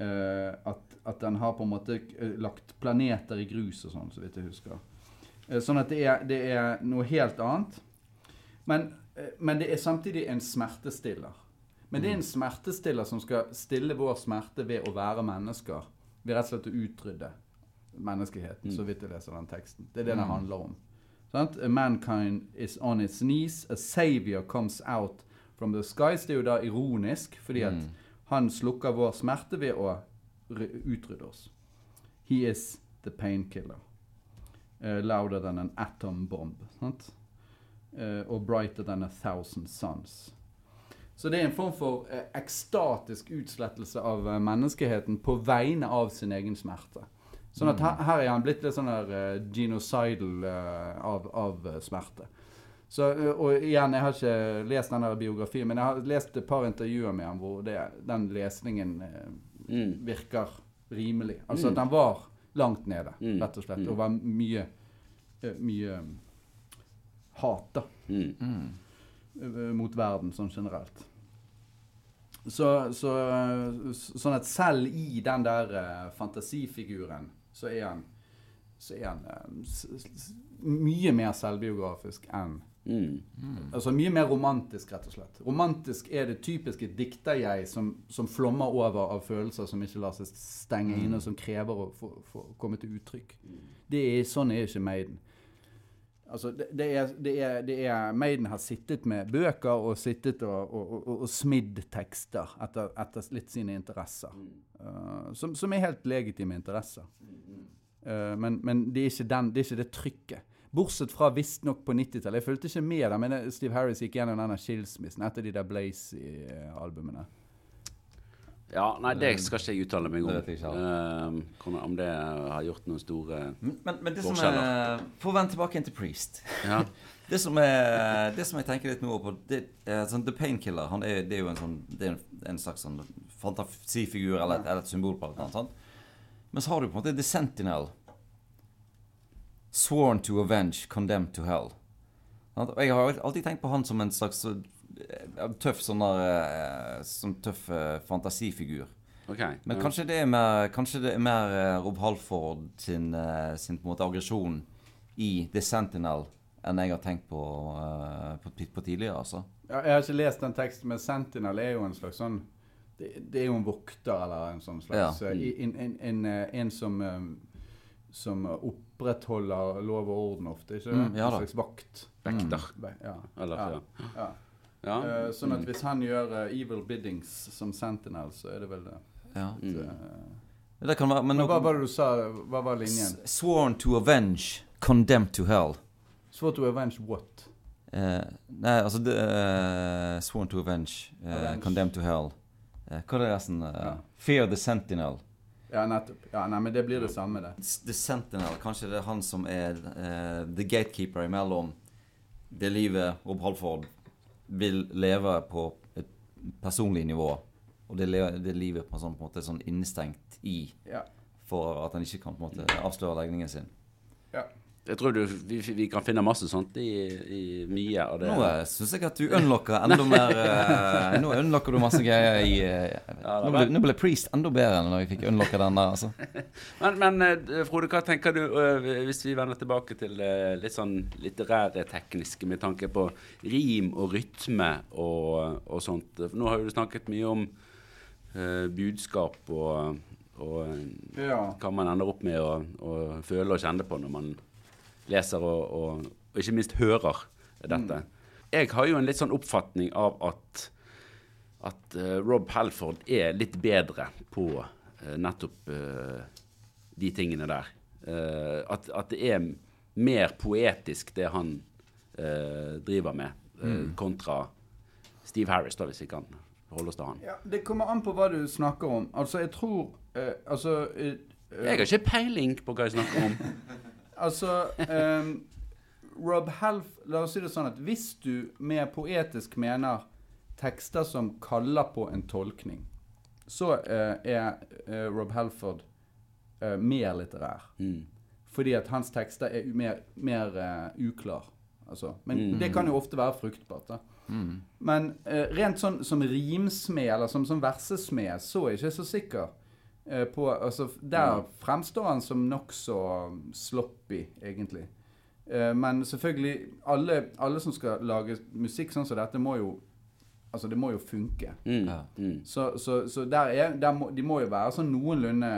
uh, at, at den har på en måte lagt planeter i grus og sånn, så vidt jeg husker. Uh, sånn at det er, det er noe helt annet. Men, men det er samtidig en smertestiller. Men det er en smertestiller som skal stille vår smerte ved å være mennesker. Ved rett og slett å utrydde menneskeheten, så vidt jeg leser den teksten. Det er det det handler om. Sant? A mankind is on its knees. A savior comes out from the skies. Det er jo da ironisk, fordi at han slukker vår smerte ved å utrydde oss. He is the painkiller. Uh, louder than an atom bomb. Sant? Eh, og brighter than a thousand suns. Så det er en form for eh, ekstatisk utslettelse av eh, menneskeheten på vegne av sin egen smerte. Sånn at her, her er han blitt litt sånn der genocidal av, av smerte. Så, og igjen, jeg har ikke lest den biografien, men jeg har lest et par intervjuer med ham hvor det, den lesningen Mm. virker rimelig. Altså at han var langt nede, Mm. rett og slett. Og var mye, mye hat, da Mm. eh, mot verden sånn generelt. så, så, sånn at selv i den der eh, fantasifiguren, så er han, så er han eh, mye mer selvbiografisk enn Mm. Altså mye mer romantisk, rett og slett. Romantisk er det typiske dikter-jeg som, som flommer over av følelser som ikke lar seg stenge inne, og som krever å få, få komme til uttrykk. Det er, sånn er ikke Maiden. Altså, det, det, er, det, er, det er Maiden har sittet med bøker og sittet og, og, og, og smidd tekster etter, etter litt sine interesser. Uh, som, som er helt legitime interesser. Uh, men men det, er ikke den, det er ikke det trykket. Bortsett fra visstnok på 90-tallet. Jeg fulgte ikke med der, men Steve Harris gikk gjennom denne skilsmissen etter de der Blazy-albumene. Ja, nei, det skal ikke jeg uttale meg om. Det vet jeg ikke Uh, om det har gjort noen store Men, men det som er For å vende tilbake til Priest. Ja. *laughs* Det som, er, det som jeg tenker litt nå på det sånn, The Painkiller han er, det er jo en, sånn, det er en, slags sånn fantasifigur eller eller et symbol på det. Men så har du på en måte The Sentinel. Sworn to avenge, condemned to hell. Og jeg har alltid tenkt på han som en slags eh, tøff sånn der, eh, sånn tøff eh, fantasifigur. Okay, Men ja. kanskje det er mer, kanskje det er mer eh, Rob Halford sin, sin på en måte aggresjon i The Sentinel enn jeg har tenkt på, på, på tidligere, altså. Ja, jeg har ikke lest den teksten, men Sentinel er jo en slags sånn Det, det er jo en vokter, eller en sånn slags Ja. en, en, en, en som som opprettholder lov og orden ofte, ikke? Mm, ja en slags vakt. Vekter. Mm. Ja. Eller, ja. ja. Ja. Eh, sånn at hvis han gjør uh, evil biddings som Sentinel, så er det vel det. Ja. Mm. Eh, Det kan være, men men hva var det du sa? Hva var linjen? Sworn to avenge, condemned to hell. Sworn to avenge what? Eh, nei, altså eh, Sworn to avenge, eh, Avenge. condemned to hell. Hva er det resten? Ja. Fear the Sentinel. Ja, nettopp. Ja, nei, men det blir det samme, det. The Sentinel, kanskje det er han som er eh, the gatekeeper imellom det livet Rob Halford vil leve på et personlig nivå, og det, det livet på en sånn, på en måte, sånn innestengt i Ja. for at han ikke kan på en måte avsløre legningen sin. ja. Jeg tror du, vi, vi kan finne masse sånt i, i mye av det. Nå uh, syns jeg at du unlocker enda mer *laughs* eh, Nå unlocker du masse greier i eh, Ja, nå, ble, nå ble Priest enda bedre enn når vi fikk unlocka den der, altså. *laughs* Men, men eh, Frode, hva tenker du eh, hvis vi vender tilbake til eh, litt sånn litterære tekniske med tanke på rim og rytme og, og sånt? Nå har jo du snakket mye om eh, budskap og, og eh, ja. hva man ender opp med å, å føle og kjenne på når man leser og, og, og ikke minst hører dette. Jeg har jo en litt sånn oppfatning av at, at uh, Rob Halford er litt bedre på uh, nettopp uh, de tingene der. Eh, at, at det er mer poetisk, det han eh, driver med, mm. kontra Steve Harris, da, hvis vi kan holde oss til han. ja. Det kommer an på hva du snakker om. Altså, jeg tror Altså Jeg har ikke peiling på hva jeg snakker om. *laughs* Altså um, Rob Half La oss si det sånn at hvis du med poetisk mener tekster som kaller på en tolkning, så uh, er uh, Rob Halford uh, mer litterær. Mm. Fordi at hans tekster er mer, mer uklar. Altså. Men Mm. det kan jo ofte være fruktbart. da. Men eh, rent sånn som rimsmed, eller som, som versesmed, så er jeg ikke så sikker. Eh, på, altså, der fremstår han som nokså sloppy, egentlig. Eh, men selvfølgelig, alle, alle som skal lage musikk sånn som dette, må jo Altså, det må jo funke. Mm. Ja. Mm. Så, så, så der er, der må, de må jo være sånn noenlunde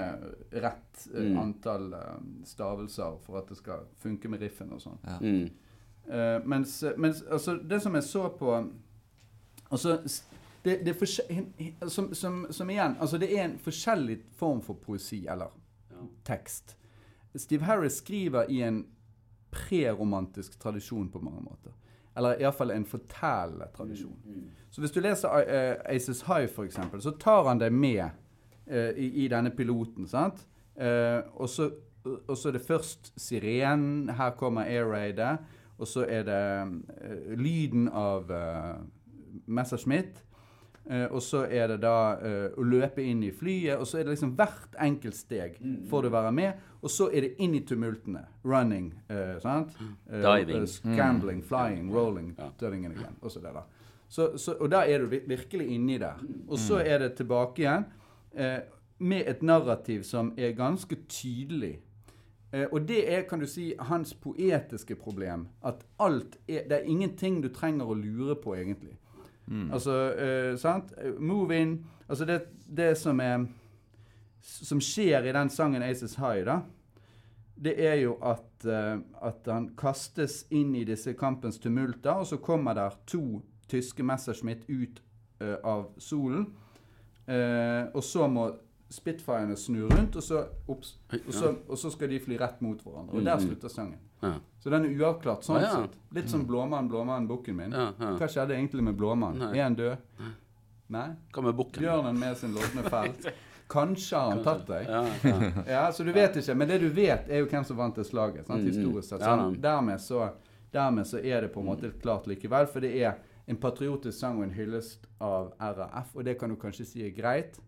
rett eh, Mm. antall eh, stavelser for at det skal funke med riffen og sånn. Ja. Mm. Eh, mens, mens altså, det som jeg så på Altså s- det, det som, som, som igjen Altså, det er en forskjellig form for poesi, eller tekst. Steve Harris skriver i en preromantisk tradisjon på mange måter. Eller iallfall en fortellende tradisjon. Så hvis du leser uh, Aces High, eksempel, så tar han deg med uh, i, i denne piloten. sant? Uh, og, så, og så er det først sirenen, her kommer air raidet, og så er det lyden av Messerschmitt. Eh, og så er det da eh, å løpe inn i flyet, og så er det liksom hvert enkelt steg får du være med. Og så er det inn i tumultene. Running, eh, sant? Eh, Diving. scambling, scrambling, flying, rolling, Ja. it again. Og så det da. Så, så, og da er du vir- virkelig inni der. Og så er det tilbake igjen eh, med et narrativ som er ganske tydelig. Eh, og det er, kan du si, hans poetiske problem. At alt er Det er ingenting du trenger å lure på, egentlig. Altså, uh, sant? Move in Altså, det, det som er Som skjer i den sangen Aces High, da, det er jo at, uh, at han kastes inn i disse kampens tumulter, og så kommer der to tyske Messerschmitt ut uh, av solen. Og så må Spitfirene snu rundt, og så, og, så, og så skal de fly rett mot hverandre. Og der slutter sangen. Ja. Så den er uavklart sånn Ah, ja. sett. Litt som Blåmann, Blåmann, bukken min. Ja, ja. Hva skjedde egentlig med Blåmann? Er han død? Nei? Hva med bukken? Bjørnen med sin lodne felt. Kanskje har han tatt deg. Ja, ja. *laughs* Ja, så du vet ikke. Men det du vet, er jo hvem som vant det slaget. Sant? Mm, Historisk sett. ja, Så dermed, så, dermed så er det på en måte klart likevel. For det er en patriotisk sang og en hyllest av RAF. Og det kan du kanskje si er greit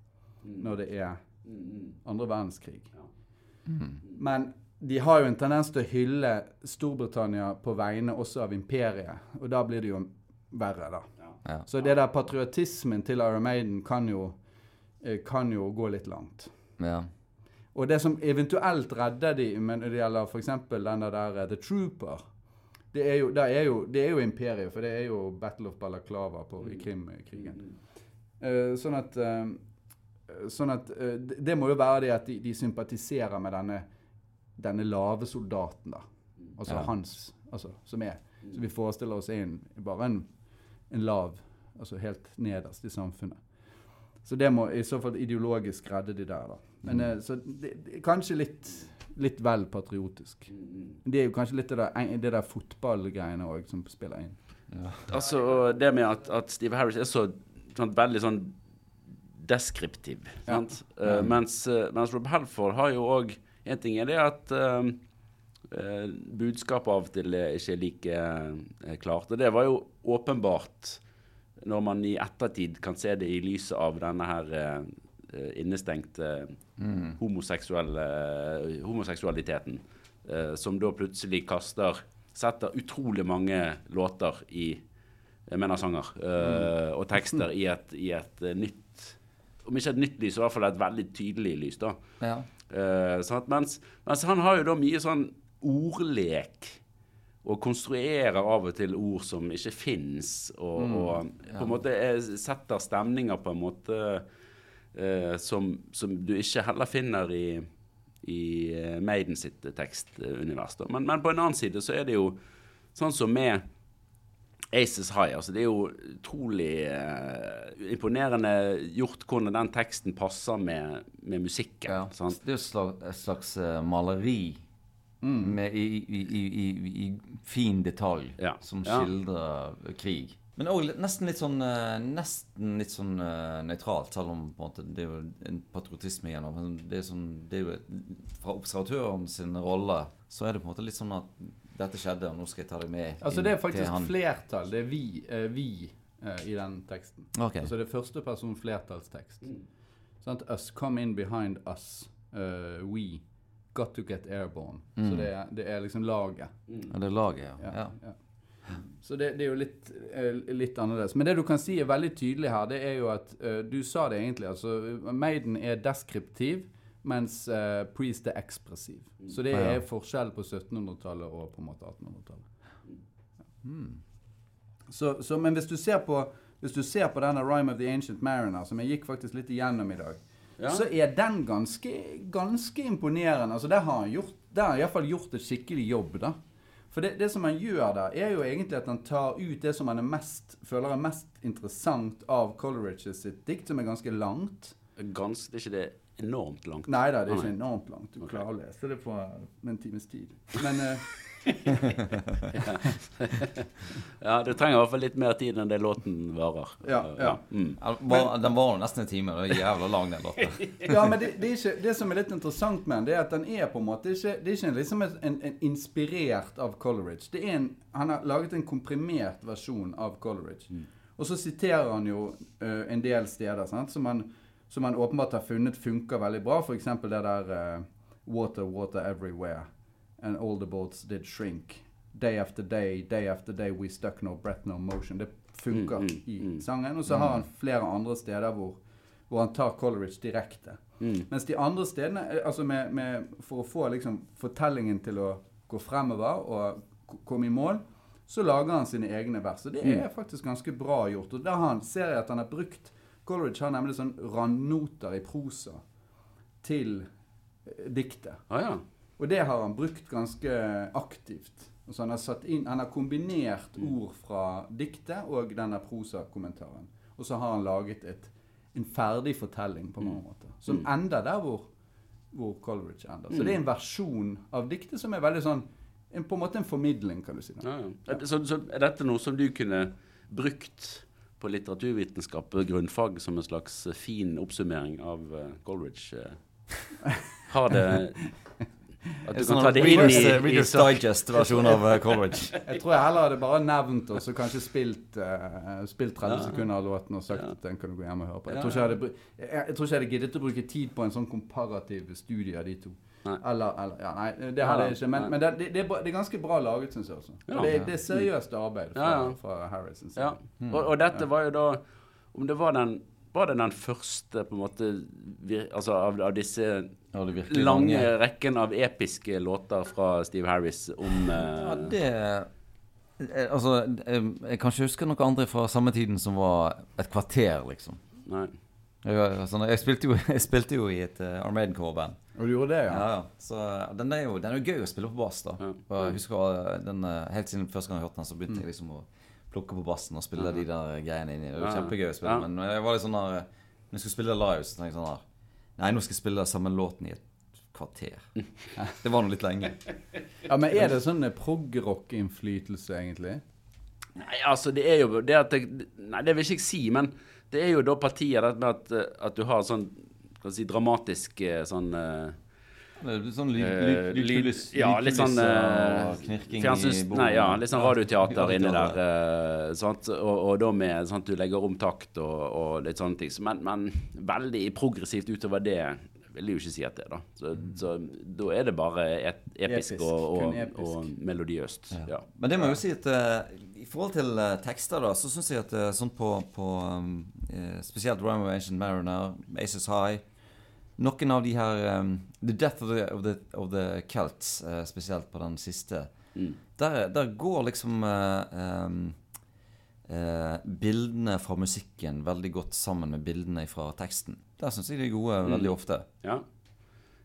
når det er andre verdenskrig. Men de har jo en tendens til å hylle Storbritannia på vegne også av imperiet. Og da blir det jo verre, da. Ja. Så det der patriotismen til Iron Maiden kan jo, eh, kan jo gå litt langt. Ja. Og det som eventuelt redder de, men når det gjelder f.eks. den der eh, The Trooper det er, jo, det, er jo, det er jo imperiet, for det er jo Battle of Balaklava på, i Krimkrigen. Eh, sånn at, sånn at det- Det må jo være det at de, de sympatiserer med denne, denne lave soldaten, da. Altså Ja. hans altså, Som er Så vi forestiller oss er en, bare en, en lav Altså helt nederst i samfunnet. Så det må i så fall ideologisk redde de der, da. Men mm. så det, det, Kanskje litt, litt vel patriotisk. Det er jo kanskje litt det der, det der fotballgreiene òg som spiller inn. *laughs* Altså, det med at, at Steve Harris er så sånn, veldig sånn deskriptiv, Ja. sant? Uh, mens, eh, mens Rob Helford har jo òg En ting er det at eh, eh, budskapet av og til er ikke like eh, klart. Og det var jo åpenbart når man i ettertid kan se det i lyset av denne her eh, eh, innestengte homoseksuelle, homoseksualiteten, eh, som da plutselig kaster Setter utrolig mange låter i jeg mener av sanger mm. og tekster i et, i et eh, nytt Om ikke et nytt lys, i hvert fall et veldig tydelig lys. da. ja. Sant? Mens, mens han har jo da mye sånn ordlek. Og konstruerer av og til ord som ikke fins. Og, og på en måte er, setter stemninger på en måte uh, som, som du ikke heller finner i, i eh, Maiden sitt tekstunivers. Men, men på en annen side så er det jo sånn som med Aces High. altså Det er jo utrolig uh, imponerende gjort hvordan den teksten passer med, med musikken. Ja. sant? Det er jo et slags, et slags eh, maleri med, i, i, i, i, i fin detalj Ja. som Ja. skildrer krig. Men òg nesten litt sånn eh, Nesten litt sånn uh, nøytralt, selv om måte det er jo en patriotisme igjen. Det er, sånn, det er jo Fra observatøren sin rolle så er det på en måte litt sånn at dette skjedde, og nå skal jeg ta deg med Altså Det er faktisk flertall. Det er vi, eh, vi eh, i den teksten. Okay. Altså det er første person flertallstekst. Sånn Us, come in behind us. Uh, we got to get airborne. Så det er, det er liksom laget. Ja, det er laget, ja. Ja, ja. ja. Så det, det er jo litt, eh, litt annerledes. Men det du kan si er veldig tydelig her, det er jo at uh, Du sa det egentlig. altså Maiden er deskriptiv, mens uh, Priest er ekspressiv. Så det Ja. er forskjell på 1700-tallet og på en måte 1800-tallet. Så, så, men hvis du ser på hvis du ser på denne Rhyme of the Ancient Mariner, som jeg gikk faktisk litt igjennom i dag, Ja. så er den ganske, ganske imponerende. Altså, der har han gjort, der har han i hvert fall gjort et skikkelig jobb, da. For det, det som han gjør der, er jo egentlig at han tar ut det som han er mest, føler er mest interessant av Coleridge sitt dikt, som er ganske langt. Ganske, det er ikke det enormt langt? Nei da, det er ikke enormt langt. Du klarer å lese det på en times tid. Men uh... *laughs* Ja, du trenger i hvert fall litt mer tid enn det låten varer. Ja, ja. Mm. Ja, var- Den var jo nesten en time. Det er jævla lang, den låten. *laughs* Ja, men det, det, er ikke, det som er litt interessant med den, det er at den er på en måte ikke, Det er ikke liksom en, en, en inspirert av Coleridge. Det er en, han har laget en komprimert versjon av Coleridge. Og så siterer han jo uh, en del steder sant? Som, han, som han åpenbart har funnet funker veldig bra. F.eks. det der uh, Water, water everywhere. And all the boats did shrink. Day after day, day after day, we stuck no breath, no motion. Det funker Mm, mm, i mm. sangen. Og så har han flere andre steder hvor, hvor han tar Coleridge direkte. Mm. Mens de andre stedene, eh, altså med, med, for å få liksom fortellingen til å gå fremover og komme i mål, så lager han sine egne vers. Og det Mm. er faktisk ganske bra gjort. Og der har han, ser jeg at han har brukt Coleridge har nemlig sånn randnoter i prosa til eh, diktet. Ah, ja. Og det har han brukt ganske aktivt. Så han, har satt inn, han har kombinert ord fra diktet og denne prosakommentaren. Og så har han laget et, en ferdig fortelling på mange måter. Som ender der hvor, hvor Coleridge ender. Så det er en versjon av diktet som er veldig sånn en, På en måte en formidling, kan du si. Ja, ja. Så, så er dette noe som du kunne brukt på litteraturvitenskap og grunnfag som en slags eh, fin oppsummering av eh, Coleridge? eh? Har det *laughs* At du Sånn kan ta det inn i, Readers, i Readers sak- Digest-versjon av eh, Coleridge. *laughs* Jeg tror jeg heller hadde bare nevnt og så kanskje spilt, uh, spilt 30 Ja. sekunder av låten og sagt Ja. at den kan du gå hjem og høre på. Jeg Ja, tror ikke jeg hadde, jeg, jeg tror ikke jeg hadde giddet å bruke tid på en sånn komparativ studie av de to. Eller, eller ja, Nei, det hadde jeg ikke. Men, men det, det, det, er ganske bra laget, syns jeg også. Ja. Det, det er seriøst arbeid fra, Ja, ja. fra Harrison. Ja. Og, og dette var jo da Om det var den var det den første på en måte vir, altså av, av disse Ja, lange, lange rekken av episke låter fra Steve Harris om eh, Ja, det eh, Altså, jeg, jeg kan ikke huske noe andre fra samme tiden som var et kvarter, liksom. Nei. Jeg, sånn, jeg, spilte, jo, *laughs* jeg spilte jo i et uh, Armaden Core-band. Og du gjorde det, ja? Ja, ja. Så den er, jo, den er jo gøy å spille på bass, da. Ja. Og jeg husker den, eh, Helt siden første gang jeg hørte den, så begynte jeg liksom å plukke på bassen og spille de der greiene inni. Det var kjempegøy å spille. Ja. Men jeg var litt sånn der eh, Når jeg skulle spille live, så tenkte jeg sånn der Nei, nå skal jeg spille samme låten i et kvarter. Det var nå litt lenge. *laughs* Ja, Men er det sånn eh, prog-rock-innflytelse, egentlig? Nei, altså det er jo det at jeg, Nei, det vil ikke jeg si, men det er jo da partiet det med at, at du har sånn du si, dramatisk eh, sånn eh, Det er litt sånn lyd, Eh, lyd, lyd- lydkuliss- ja, litt sånn, og knirking i bordet. Nei, ja, litt sånn radioteater Ja, inni der. eh, sant? Og, og da med sånn at du legger om takt og, og litt sånne ting. Men, men veldig progressivt utover det vil jeg jo ikke si at det er, da. Så, så da er det bare et, episk, Episk, og, og, episk. og melodiøst. Ja. Men det må jeg jo si at uh, i forhold til uh, tekster, da, så syns jeg at uh, sånn på, på um, Spesielt Rhyme of Ancient Mariner, Aces High Noen av de her um, The Death of the, of the, of the Celts, uh, spesielt på den siste, Mm. der, der går liksom uh, um, uh, bildene fra musikken veldig godt sammen med bildene fra teksten. Der syns jeg de er gode veldig ofte. Ja.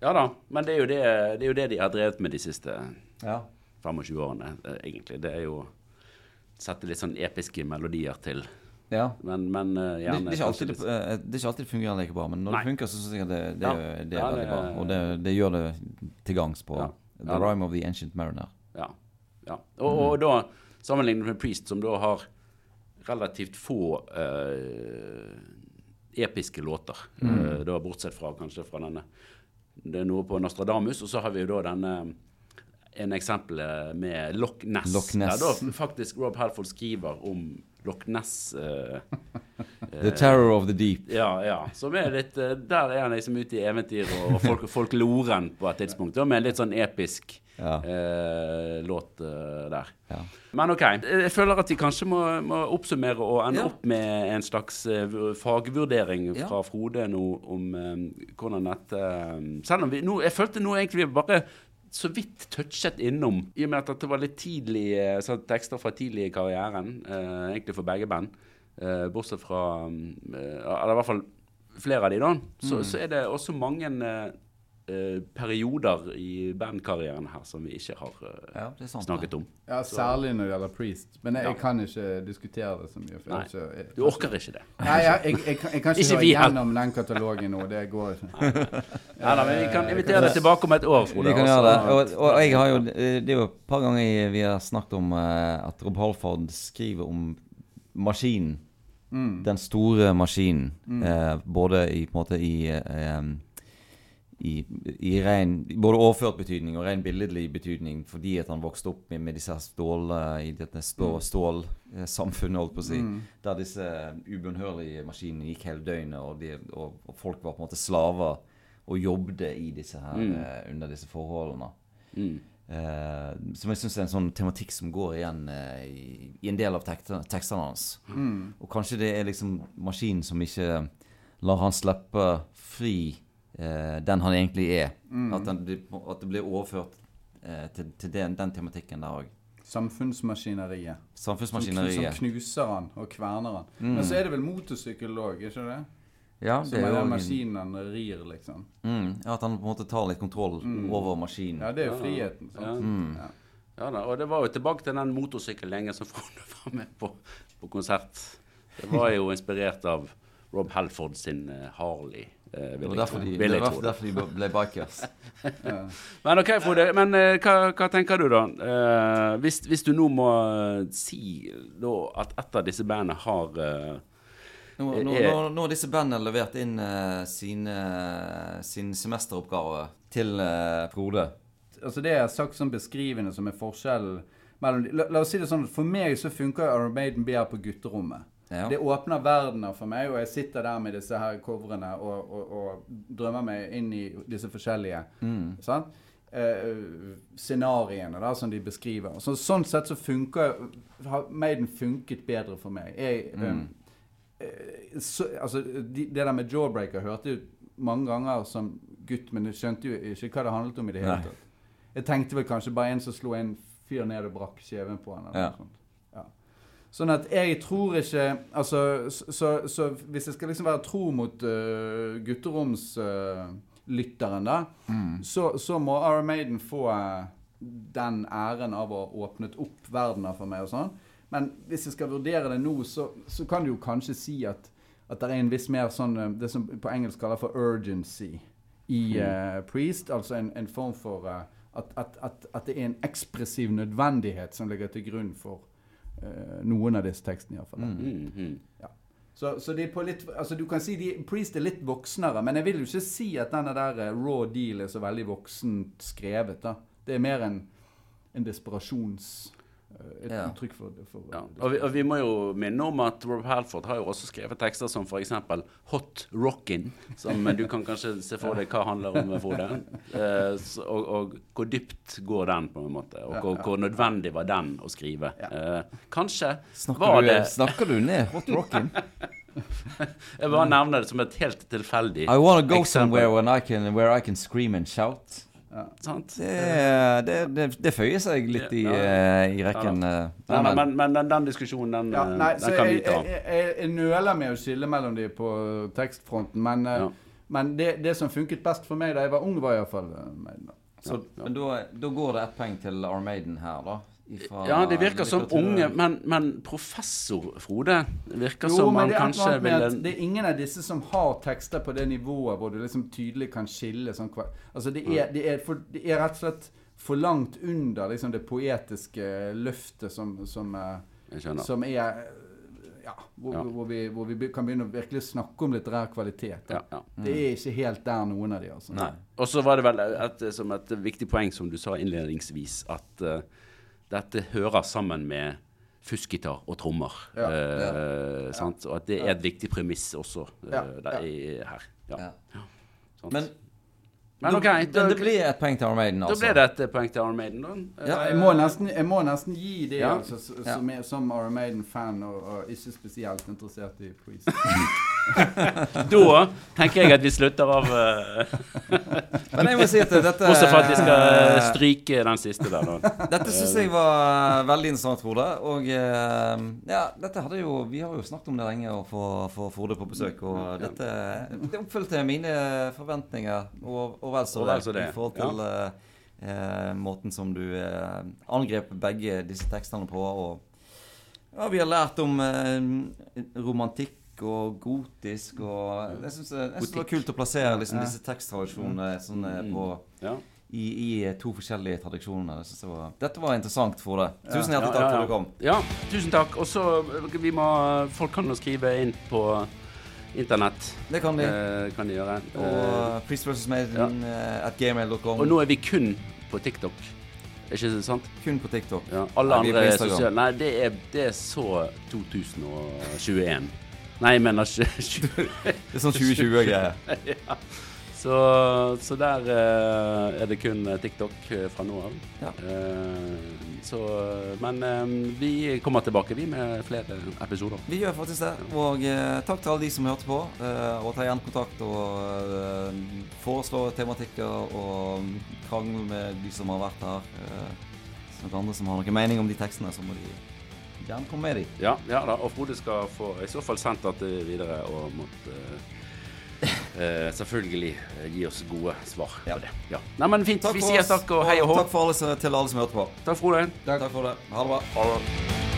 ja da, men det er, det, det er jo det de har drevet med de siste Ja. 25 årene, egentlig. Det er jo sette litt sånn episke melodier til. Ja. Men, men eh, Det, gjerne det, er ikke alltid, det, eh, det er ikke alltid det fungerer like bra, men når Nei. det funker, så syns jeg det, det, Ja. det er veldig bra. Og det, det gjør det til gangs på Ja. The Ja. Rhyme of the Ancient Mariner. Ja. ja. Og, og da, sammenlignet med Priest, som da har relativt få uh, episke låter, eh, da bortsett fra kanskje fra denne Det er noe på Nostradamus, og så har vi jo da denne en eksempel med Loch Ness. Loch Ness. Der da faktisk Rob Halford skriver om Loch Ness. uh, The Terror of the Deep. ja, ja. Som er litt eh, Der er han liksom ute i eventyr og folk, folkloren på et tidspunkt. Med en litt sånn episk Ja. eh, låt eh, der. Ja. Men OK. Jeg føler at vi kanskje må, må oppsummere og ende Ja. opp med en slags vu- fagvurdering fra Frode nå om um, hvordan dette um, Selv om vi nå Jeg følte nå egentlig vi bare så vidt touchet innom, i og med at det var litt tidlig eh, sånn tekster fra tidlig i karrieren, eh, egentlig for begge band. Eh, bortsett fra eh, Eller i hvert fall flere av de, da. Så, så er det også mange eh, eh, perioder i bandkarrieren her som vi ikke har eh, ja, sant. snakket om. Ja, Særlig når det gjelder Priest. Men jeg, Ja. jeg kan ikke diskutere det så mye. For Nei. jeg, ikke, jeg, Du orker ikke det. Nei, jeg, jeg, jeg, kan- jeg kan ikke, Ikke heller. gjennom den katalogen nå. Det går ikke. Ja, da, men Vi kan invitere deg tilbake om et år, Frode. Vi kan og gjøre det. Og, og jeg har jo eh, Det er jo et par ganger vi har snakket om eh, at Rob Halford skriver om maskinen. Den store maskinen. Eh, både i på en måte i, eh, i, i ren, både overført betydning og ren billedlig betydning fordi at han vokste opp med, med disse stål, i dette stå, stålsamfunnet, holdt på å si. Mm. Der disse ubønnhørlige maskinene gikk hele døgnet, og, de, og, og folk var på en måte slaver og jobbet i disse her, Mm. uh, under disse forholdene. Mm. Uh, som jeg syns er en sånn tematikk som går igjen uh, i, i en del av tekstene, tekstene hans. Mm. Og kanskje det er liksom maskinen som ikke lar han slippe fri eh, den han egentlig er. Mm. At, den, at det blir overført eh, til, til den, den tematikken der òg. Samfunnsmaskineriet. Som, som knuser han og kverner han. Mm. Men så er det vel motorsykkel òg, ikke det? Ja, Som det er er den maskinen han rir, liksom. Mm, ja, at han på en måte tar litt kontroll Mm. over maskinen. Ja, det er jo friheten. Ja. Sant? Mm. Ja. Ja da, og det var jo tilbake til den motorsykkellenge som *laughs* Frode var med på, på konsert. Det var jo inspirert av Rob Halford sin eh, Harley. Eh, Det var derfor de, det var derfor de ble bikers. *laughs* Ja. Men ok, Frode. Men eh, hva, hva tenker du, da? Eh, hvis, hvis du nå må si da, at et av disse bandene har eh, Nå, nå, nå, nå har disse bandene levert inn eh, sine, sin semesteroppgave til Frode. Altså Det er sagt sånn beskrivende som er forskjellen mellom de, la, la oss si det sånn For meg så funker Iron Maiden bedre på gutterommet. Ja. Det åpner verdener for meg, og jeg sitter der med disse her coverene og, og, og drømmer meg inn i disse forskjellige Mm. Eh, scenarioene da, som de beskriver. Så, sånn sett så funker har Maiden funket bedre for meg. Jeg, Mm. eh, så, altså, de, det der med Jawbreaker hørte jeg mange ganger som gutt, men jeg skjønte jo ikke hva det handlet om i det hele tatt. Jeg tenkte vel kanskje bare en som slo en fyr ned og brakk kjeven på han. Eller Ja. noe sånt. Sånn at jeg tror ikke Altså, så, så, hvis jeg skal liksom være tro mot uh, gutteromslytteren, da, Mm. så, så må Iron Maiden få uh, den æren av å ha åpnet opp verdener for meg og sånn. Men hvis jeg skal vurdere det nå, så, så kan du jo kanskje si at, at det er en viss mer sånn eh, Det som på engelsk kaller for urgency i eh, Priest. Altså en, en form for at, at, at, det er en ekspressiv nødvendighet som ligger til grunn for noen av disse tekstene, iallfall. Mm. mm, mm. Så, så de er på litt Altså du kan si de, Priest er litt voksnere, men jeg vil jo ikke si at denne der eh, raw deal er så veldig voksent skrevet. da. Det er mer en, en desperasjons... eh, et Ja. uttrykk for, for Ja. Og, vi, og vi må jo minne om at Rob Halford har jo også skrevet tekster som f.eks. 'Hot Rockin', som du kan kanskje se for deg hva handler om, Frode. Eh, og, og hvor dypt går den, på en måte? Og hvor, hvor nødvendig var den å skrive? Eh, kanskje Snakker, var du, det snakker du ned hot Rockin'? Jeg bare nevner det som et helt tilfeldig I wanna go Eksempel. somewhere when I can, where I can scream and shout. Sant? Det, det, det, det føyer seg litt i, Ja. eh, i rekken. eh. Nei, men- men, men den, den diskusjonen, den, Ja, eh, nei, den kan vi ta. jeg, jeg, jeg nøler med å skille mellom de på tekstfronten, men, Ja. men det, det som funket best for meg da jeg var ung, var iallfall Maiden. Så, men da, da går det ett poeng til Armaden her, da. Ja, det virker som unge, men, men professor Frode virker Jo, som han kanskje ville det er ingen av disse som har tekster på det nivået hvor du liksom tydelig kan skille sånn Altså, det er, det er, for, det er rett og slett for langt under liksom det poetiske løftet som, som, eh, som er eh, Ja, hvor, Ja. hvor, vi, hvor vi kan begynne å virkelig snakke om litterær kvalitet. Ja, Ja, Mm. Det er ikke helt der, noen av de, altså. Og så var det vel et, som et viktig poeng, som du sa innledningsvis, at eh, dette hører sammen med fuskgitar og trommer. Ja, eh, sant? Og at det er et viktig premiss også eh, Ja, der, i, her. Ja. Ja. Men, Men ok, da, da, det blir et poeng til Armaden, da blir det et eh, poeng til Armaden, da. Ja, Jeg må, nesten, jeg må nesten gi det, Ja. altså, Ja. som, som Iron Maiden-fan og, og ikke spesielt interessert i Priest. *laughs* *laughs* Da tenker jeg at vi slutter av eh, Men jeg må si at dette *laughs* Også for at vi skal stryke den siste der, da. Dette syns jeg var veldig interessant, Frode. Og eh, ja, dette hadde jo Vi har jo snakket om det lenge å få, få Frode på besøk, og dette det oppfylte mine forventninger, og, og vel så det, i forhold til ja. eh, måten som du eh, angrep begge disse tekstene på. Og ja, vi har lært om eh, romantikk og gotisk, og jeg syns det var kult å plassere liksom, disse teksttradisjonene sånn, eh, på Ja. i, i to forskjellige tradisjoner. Jeg synes det var, dette var interessant, Frode. Tusen hjertelig takk ja, for ja. at du kom. Ja, tusen takk. Og så vi må Folk kan jo skrive inn på internett. Det kan de. Eh, kan de gjøre. Og uh, Priest vs. Maiden ja. at gmail.com. Og nå er vi kun på TikTok. Er ikke det sant? Kun på TikTok. Ja, alle Nei, andre sosiale Nei, det er, det er, så 2021. Nei, jeg mener ikke *laughs* Det er sånn 2020-greier. *laughs* ja. Så, så der uh, er det kun eh, TikTok eh, fra nå av. Ja. Uh, så, men um, vi kommer tilbake vi med flere episoder. Vi gjør faktisk det. Og takk til alle de som hørte på. og ta igjen kontakt og foreslå tematikker og krangle med de som har vært her. noen andre som har noen mening om de tekstene, så må de gjerne komme med de. Ja, ja da. Og Frode skal få i så fall sendt dette videre og måtte Uh, selvfølgelig uh, gi oss gode svar ja. på det. Ja. Nei, men fint. vi sier takk og hei og hå. Takk for alle, til alle som hørte på. Takk, Frode. Takk. takk for det. Ha det bra. Ha det.